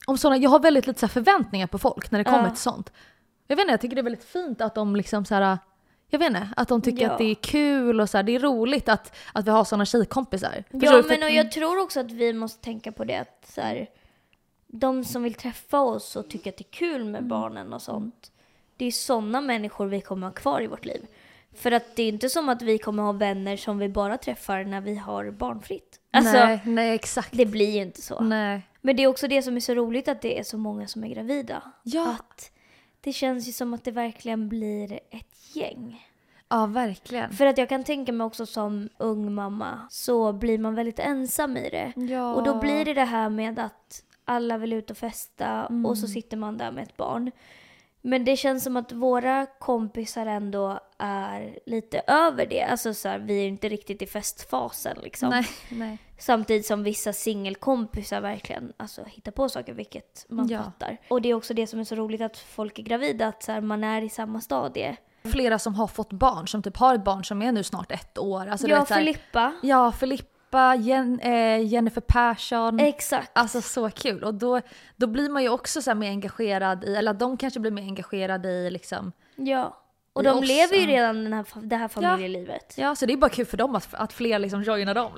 om såna, jag har väldigt lite så förväntningar på folk när det kommer Ja. till sånt. Jag vet inte, jag tycker det är väldigt fint att de liksom så här, jag vet inte, att de tycker Ja. att det är kul och så här, det är roligt att, att vi har såna tjejkompisar. Förstår Ja, du? För men och jag tror också att vi måste tänka på det att så här, de som vill träffa oss och tycker att det är kul med barnen och sånt. Det är sådana människor vi kommer ha kvar i vårt liv. För att det är inte som att vi kommer ha vänner som vi bara träffar när vi har barnfritt. Alltså, nej, nej, exakt. det blir ju inte så. Nej. Men det är också det som är så roligt att det är så många som är gravida. Ja. Att det känns ju som att det verkligen blir ett gäng. Ja, verkligen. För att jag kan tänka mig också som ung mamma så blir man väldigt ensam i det. Ja. Och då blir det det här med att alla vill ut och festa Mm. och så sitter man där med ett barn. Men det känns som att våra kompisar ändå är lite över det. Alltså så här, vi är inte riktigt i festfasen liksom. Nej, nej. Samtidigt som vissa singelkompisar verkligen alltså, hittar på saker, vilket man Ja. fattar. Och det är också det som är så roligt att folk är gravida, att så här, man är i samma stadie. Flera som har fått barn, som typ har ett barn som är nu snart ett år. Alltså, ja, vet, så här- Filippa. Ja, Filippa, Jen, eh, Jennifer Persson. Exakt. Alltså så kul. Och då, då blir man ju också så här mer engagerad i, eller de kanske blir mer engagerade i liksom, Ja. Och de lever ju ja. redan den här, det här familjelivet. ja så det är bara kul för dem att, att fler liksom joinar dem.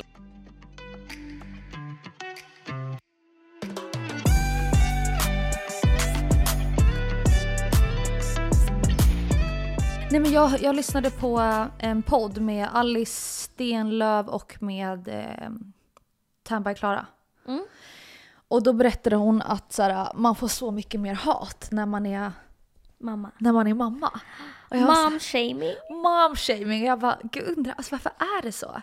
Nej men jag, jag lyssnade på en podd med Alice Stenlöv och med eh, Tandberg Klara. Mm. Och då berättade hon att så här, man får så mycket mer hat när man är, Mamma. när man är mamma. Och jag var så- Mom shaming. mom shaming. Jag bara, gud undrar, alltså varför är det så?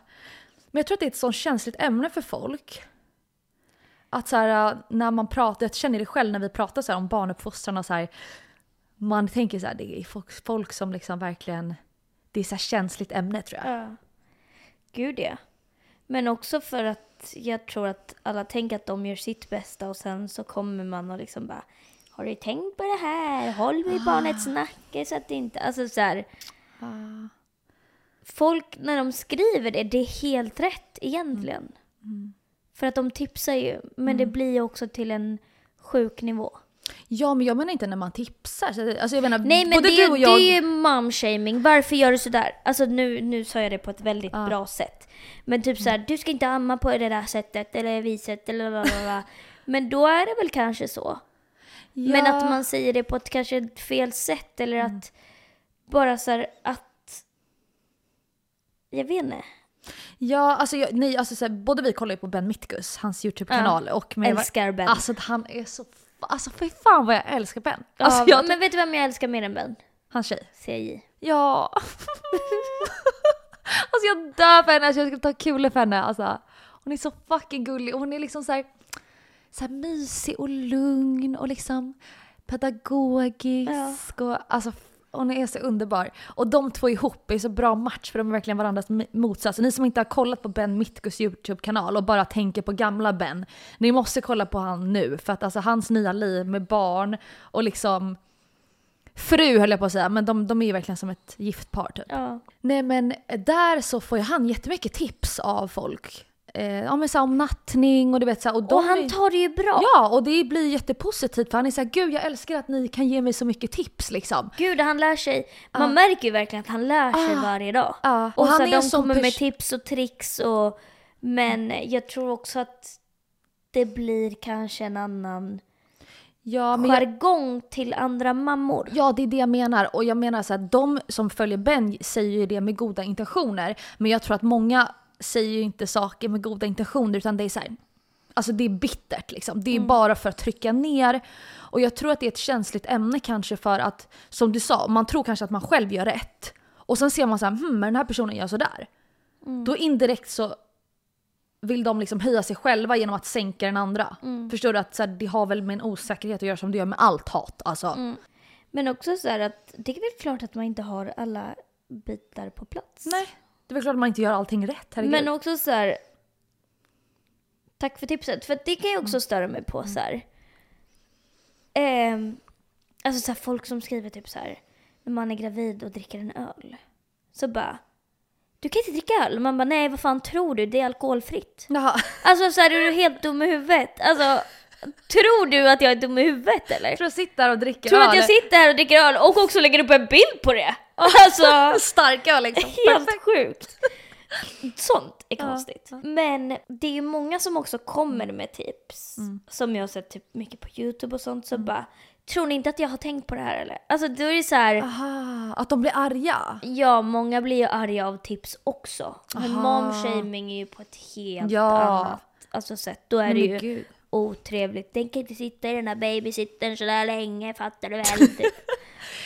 Men jag tror att det är ett sånt känsligt ämne för folk. Att så här, när man pratar, jag känner det själv när vi pratar så här om barnuppfostran och så här. Man tänker så här, det är folk, folk som liksom verkligen, det är så känsligt ämne tror jag. Ja. Gud ja. Men också för att jag tror att alla tänker att de gör sitt bästa och sen så kommer man och liksom bara Har du tänkt på det här? Håll vid barnets nacke så att det inte... Alltså så här, Ah. Folk när de skriver det, det är helt rätt egentligen. Mm. För att de tipsar ju, men det blir ju också till en sjuk nivå. Ja men jag menar inte när man tipsar. Så Alltså jag menar, Nej men det, du är- och det jag. är ju momshaming. Varför gör du sådär? Alltså nu, nu sa jag det på ett väldigt Ja. bra sätt. Men typ såhär, du ska inte amma på det där sättet eller viset eller lalala. Men då är det väl kanske så. Men Ja. att man säger det på ett kanske fel sätt eller Mm. att bara såhär att... Jag vet inte. Ja, alltså, jag, nej, alltså så här, både vi kollar ju på Ben Mitkus, hans YouTube-kanal. Och med, Älskar Ben. Alltså han är så... Alltså fy fan vad jag älskar Ben. Ja, Alltså, jag, men vet du vem jag älskar mer än Ben? Hans tjej. CJ. Ja. alltså jag dör för henne, alltså, jag skulle ta kulor för henne. Alltså, hon är så fucking gullig och hon är liksom så här, så här mysig och lugn och liksom pedagogisk. Och, alltså, hon är så underbar. Och de två ihop är så bra match för de är verkligen varandras m- motsatser. Ni som inte har kollat på Ben Mitkus YouTube-kanal och bara tänker på gamla Ben, ni måste kolla på han nu för att alltså hans nya liv med barn och liksom fru höll jag på att säga, men de, de är ju verkligen som ett gift par typ. Ja. Nej men där så får ju han jättemycket tips av folk. Eh, ja men så här, om nattning och du vet så här, och, Och han är- tar det ju bra. Ja och det blir jättepositivt för han är såhär gud jag älskar att ni kan ge mig så mycket tips liksom. Gud, han lär sig. Man märker ju verkligen att han lär sig Ah. varje dag. Ja, Och, och han så är här, de kommer med tips och tricks och... Men jag tror också att det blir kanske en annan Ja men jag, jargong till andra mammor. Ja, det är det jag menar. Och jag menar så att de som följer Ben säger ju det med goda intentioner. Men jag tror att många säger ju inte saker med goda intentioner utan det är så här, Alltså det är bittert liksom. Det är bara för att trycka ner. Och jag tror att det är ett känsligt ämne kanske för att, som du sa, man tror kanske att man själv gör rätt. Och sen ser man så här, hmm, men den här personen gör sådär. Då indirekt så vill de liksom höja sig själva genom att sänka den andra. Förstår du? att så här, det har väl med en osäkerhet att göra som det gör med allt hat. Alltså. Men också så här att det är väl klart att man inte har alla bitar på plats. Nej, det är väl klart att man inte gör allting rätt, herregud. Men också så här. Tack för tipset. För att det kan jag också störa mig på så här. Ehm, alltså så här, folk som skriver typ så här. När man är gravid och dricker en öl. Så bara. Du kan inte dricka öl. Man bara nej vad fan tror du? Det är alkoholfritt. Jaha. Alltså så här, är du helt dum i huvudet? Alltså tror du att jag är dum i huvudet eller? Tror jag sitter där och dricker Tror du att öl. jag sitter här och dricker öl och också lägger upp en bild på det? Alltså Stark öl liksom. Helt sjukt. Sånt är konstigt. Men det är ju många som också kommer med tips. Som jag har sett typ mycket på YouTube och sånt. Så bara, tror ni inte att jag har tänkt på det här eller? Alltså då är det så här. Aha, att de blir arga. Ja, många blir ju arga av tips också. Men momshaming är ju på ett helt Ja. annat alltså, sätt. Då är Men det ju gud. otrevligt. Den kan inte sitta i den här babysittern sådär länge, fattar du väl?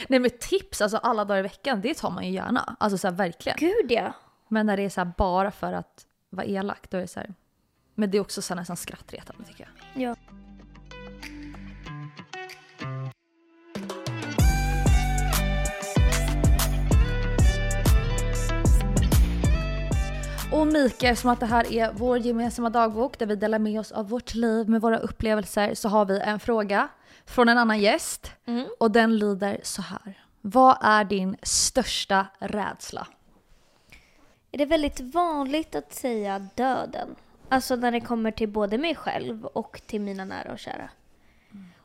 Nej men tips, alltså alla dagar i veckan, det tar man ju gärna. Alltså så här, verkligen. Gud ja. Men när det är så här, bara för att vara elak, då är det så här. Men det är också så här, nästan skrattretande tycker jag. ja. Och Mikael, som att det här är vår gemensamma dagbok där vi delar med oss av vårt liv med våra upplevelser så har vi en fråga från en annan gäst. Mm. Och den lyder så här. Vad är din största rädsla? Är det väldigt vanligt att säga döden? Alltså när det kommer till både mig själv och till mina nära och kära.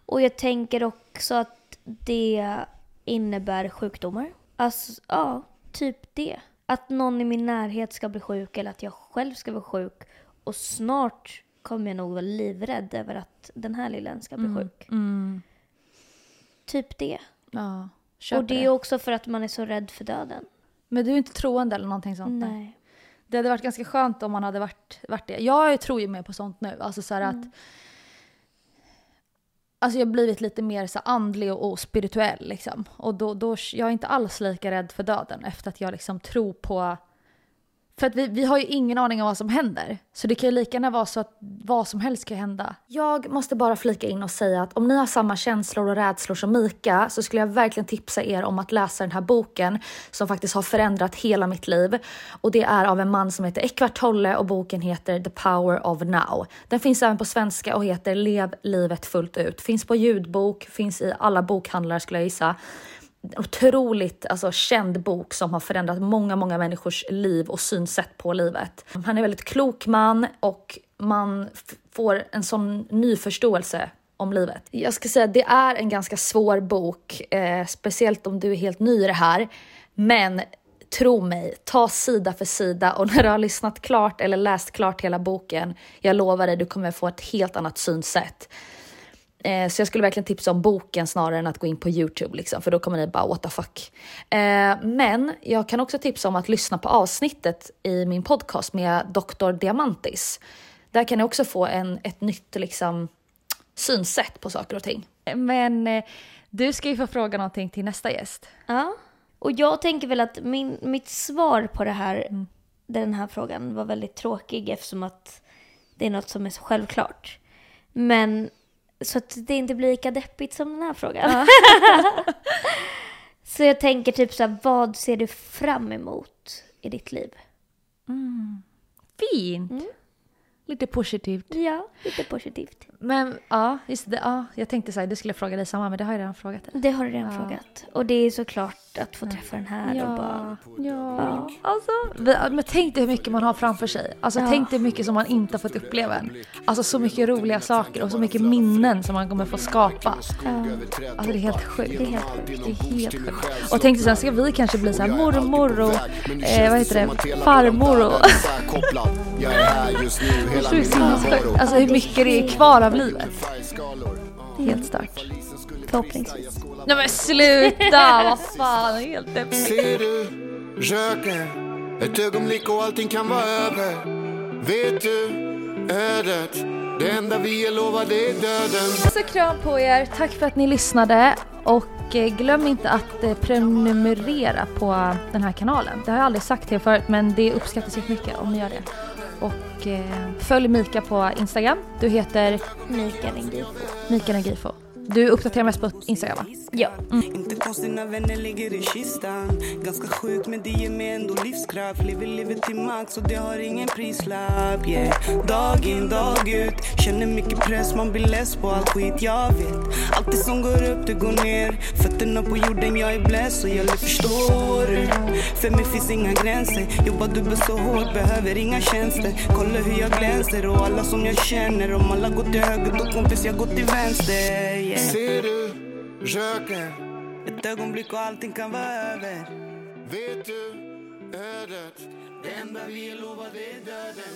Och jag tänker också att det innebär sjukdomar. Alltså, ja, typ det. Att någon i min närhet ska bli sjuk eller att jag själv ska bli sjuk. Och snart kommer jag nog vara livrädd över att den här lillen ska bli sjuk. Mm. Typ det. Ja, och det är ju också för att man är så rädd för döden. Men du är inte troende eller någonting sånt? Nej. Det hade varit ganska skönt om man hade varit, varit det. Jag tror ju mer på sånt nu. Alltså så här att... Alltså jag har blivit lite mer så andlig och, och spirituell liksom. Och då, då, jag är inte alls lika rädd för döden efter att jag liksom tror på... För att vi, vi har ju ingen aning om vad som händer. Så det kan ju lika gärna vara så att vad som helst kan hända. Jag måste bara flika in och säga att om ni har samma känslor och rädslor som Mika så skulle jag verkligen tipsa er om att läsa den här boken som faktiskt har förändrat hela mitt liv. Och det är av en man som heter Ekvart Tolle och boken heter The Power of Now. Den finns även på svenska och heter Lev livet fullt ut. Finns på ljudbok, finns i alla bokhandlar skulle jag gissa otroligt alltså, känd bok som har förändrat många, många människors liv och synsätt på livet. Han är en väldigt klok man och man får en sån ny förståelse om livet. Jag ska säga att det är en ganska svår bok, eh, speciellt om du är helt ny i det här. Men tro mig, ta sida för sida och när du har lyssnat klart eller läst klart hela boken, jag lovar dig, du kommer få ett helt annat synsätt. Eh, så jag skulle verkligen tipsa om boken snarare än att gå in på Youtube liksom, för då kommer ni bara what the fuck. Eh, men jag kan också tipsa om att lyssna på avsnittet i min podcast med Dr. Diamantis. Där kan ni också få en, ett nytt liksom, synsätt på saker och ting. Men eh, du ska ju få fråga någonting till nästa gäst. Ja, och jag tänker väl att min, mitt svar på det här, mm. den här frågan var väldigt tråkig eftersom att det är något som är så självklart. Men så att det inte blir lika deppigt som den här frågan. Ja. så jag tänker typ så här, vad ser du fram emot i ditt liv? Mm. Fint! Mm. Lite positivt. Ja, lite positivt. Men ja, just det. Ja, jag tänkte så här, du skulle fråga dig samma, men det har jag redan frågat. Det har du redan ja. frågat. Och det är såklart att få träffa den här ja. och bara... Ja. ja. Alltså, men tänk dig hur mycket man har framför sig. Alltså ja. tänk dig hur mycket som man inte har fått uppleva än. Alltså så mycket roliga saker och så mycket minnen som man kommer få skapa. Ja. Alltså det är helt sjukt. Det är helt sjukt. Det är helt sjukt. Och tänk dig sen ska vi kanske bli så här mormor och eh, vad heter det, farmor och... Är hela min Alltså hur mycket det är kvar av livet. Helt stört. Förhoppningsvis. Nej men sluta! Vad fan, helt. Ser du röken ett ögonblick och allting kan vara över. Vet du ödet det enda vi är lovade är döden. Så kram på er, tack för att ni lyssnade och eh, glöm inte att eh, prenumerera på den här kanalen. Det har jag aldrig sagt till förut men det uppskattas jättemycket om ni gör det. Och eh, följ Mika på Instagram. Du heter? Mika Nengifo. Mika Nengifo. Du uppdaterar mest på Instagram va? Ja. Mm. Inte konstigt när vänner ligger i kistan Ganska sjukt men det ger mig ändå livskraft Lever livet till max och det har ingen prislapp yeah. Dag in, dag ut Känner mycket press, man blir less på all skit Jag vet, allt det som går upp det går ner Fötterna på jorden, jag är blessed och jag förstår För mig finns inga gränser Jobbar dubbelt så hårt, behöver inga tjänster Kolla hur jag glänser och alla som jag känner Om alla går till höger då kompis jag går till vänster yeah. Ser du röken? Ett ögonblick och allting kan vara över. Vet du ödet? Det enda vi är lovade är döden.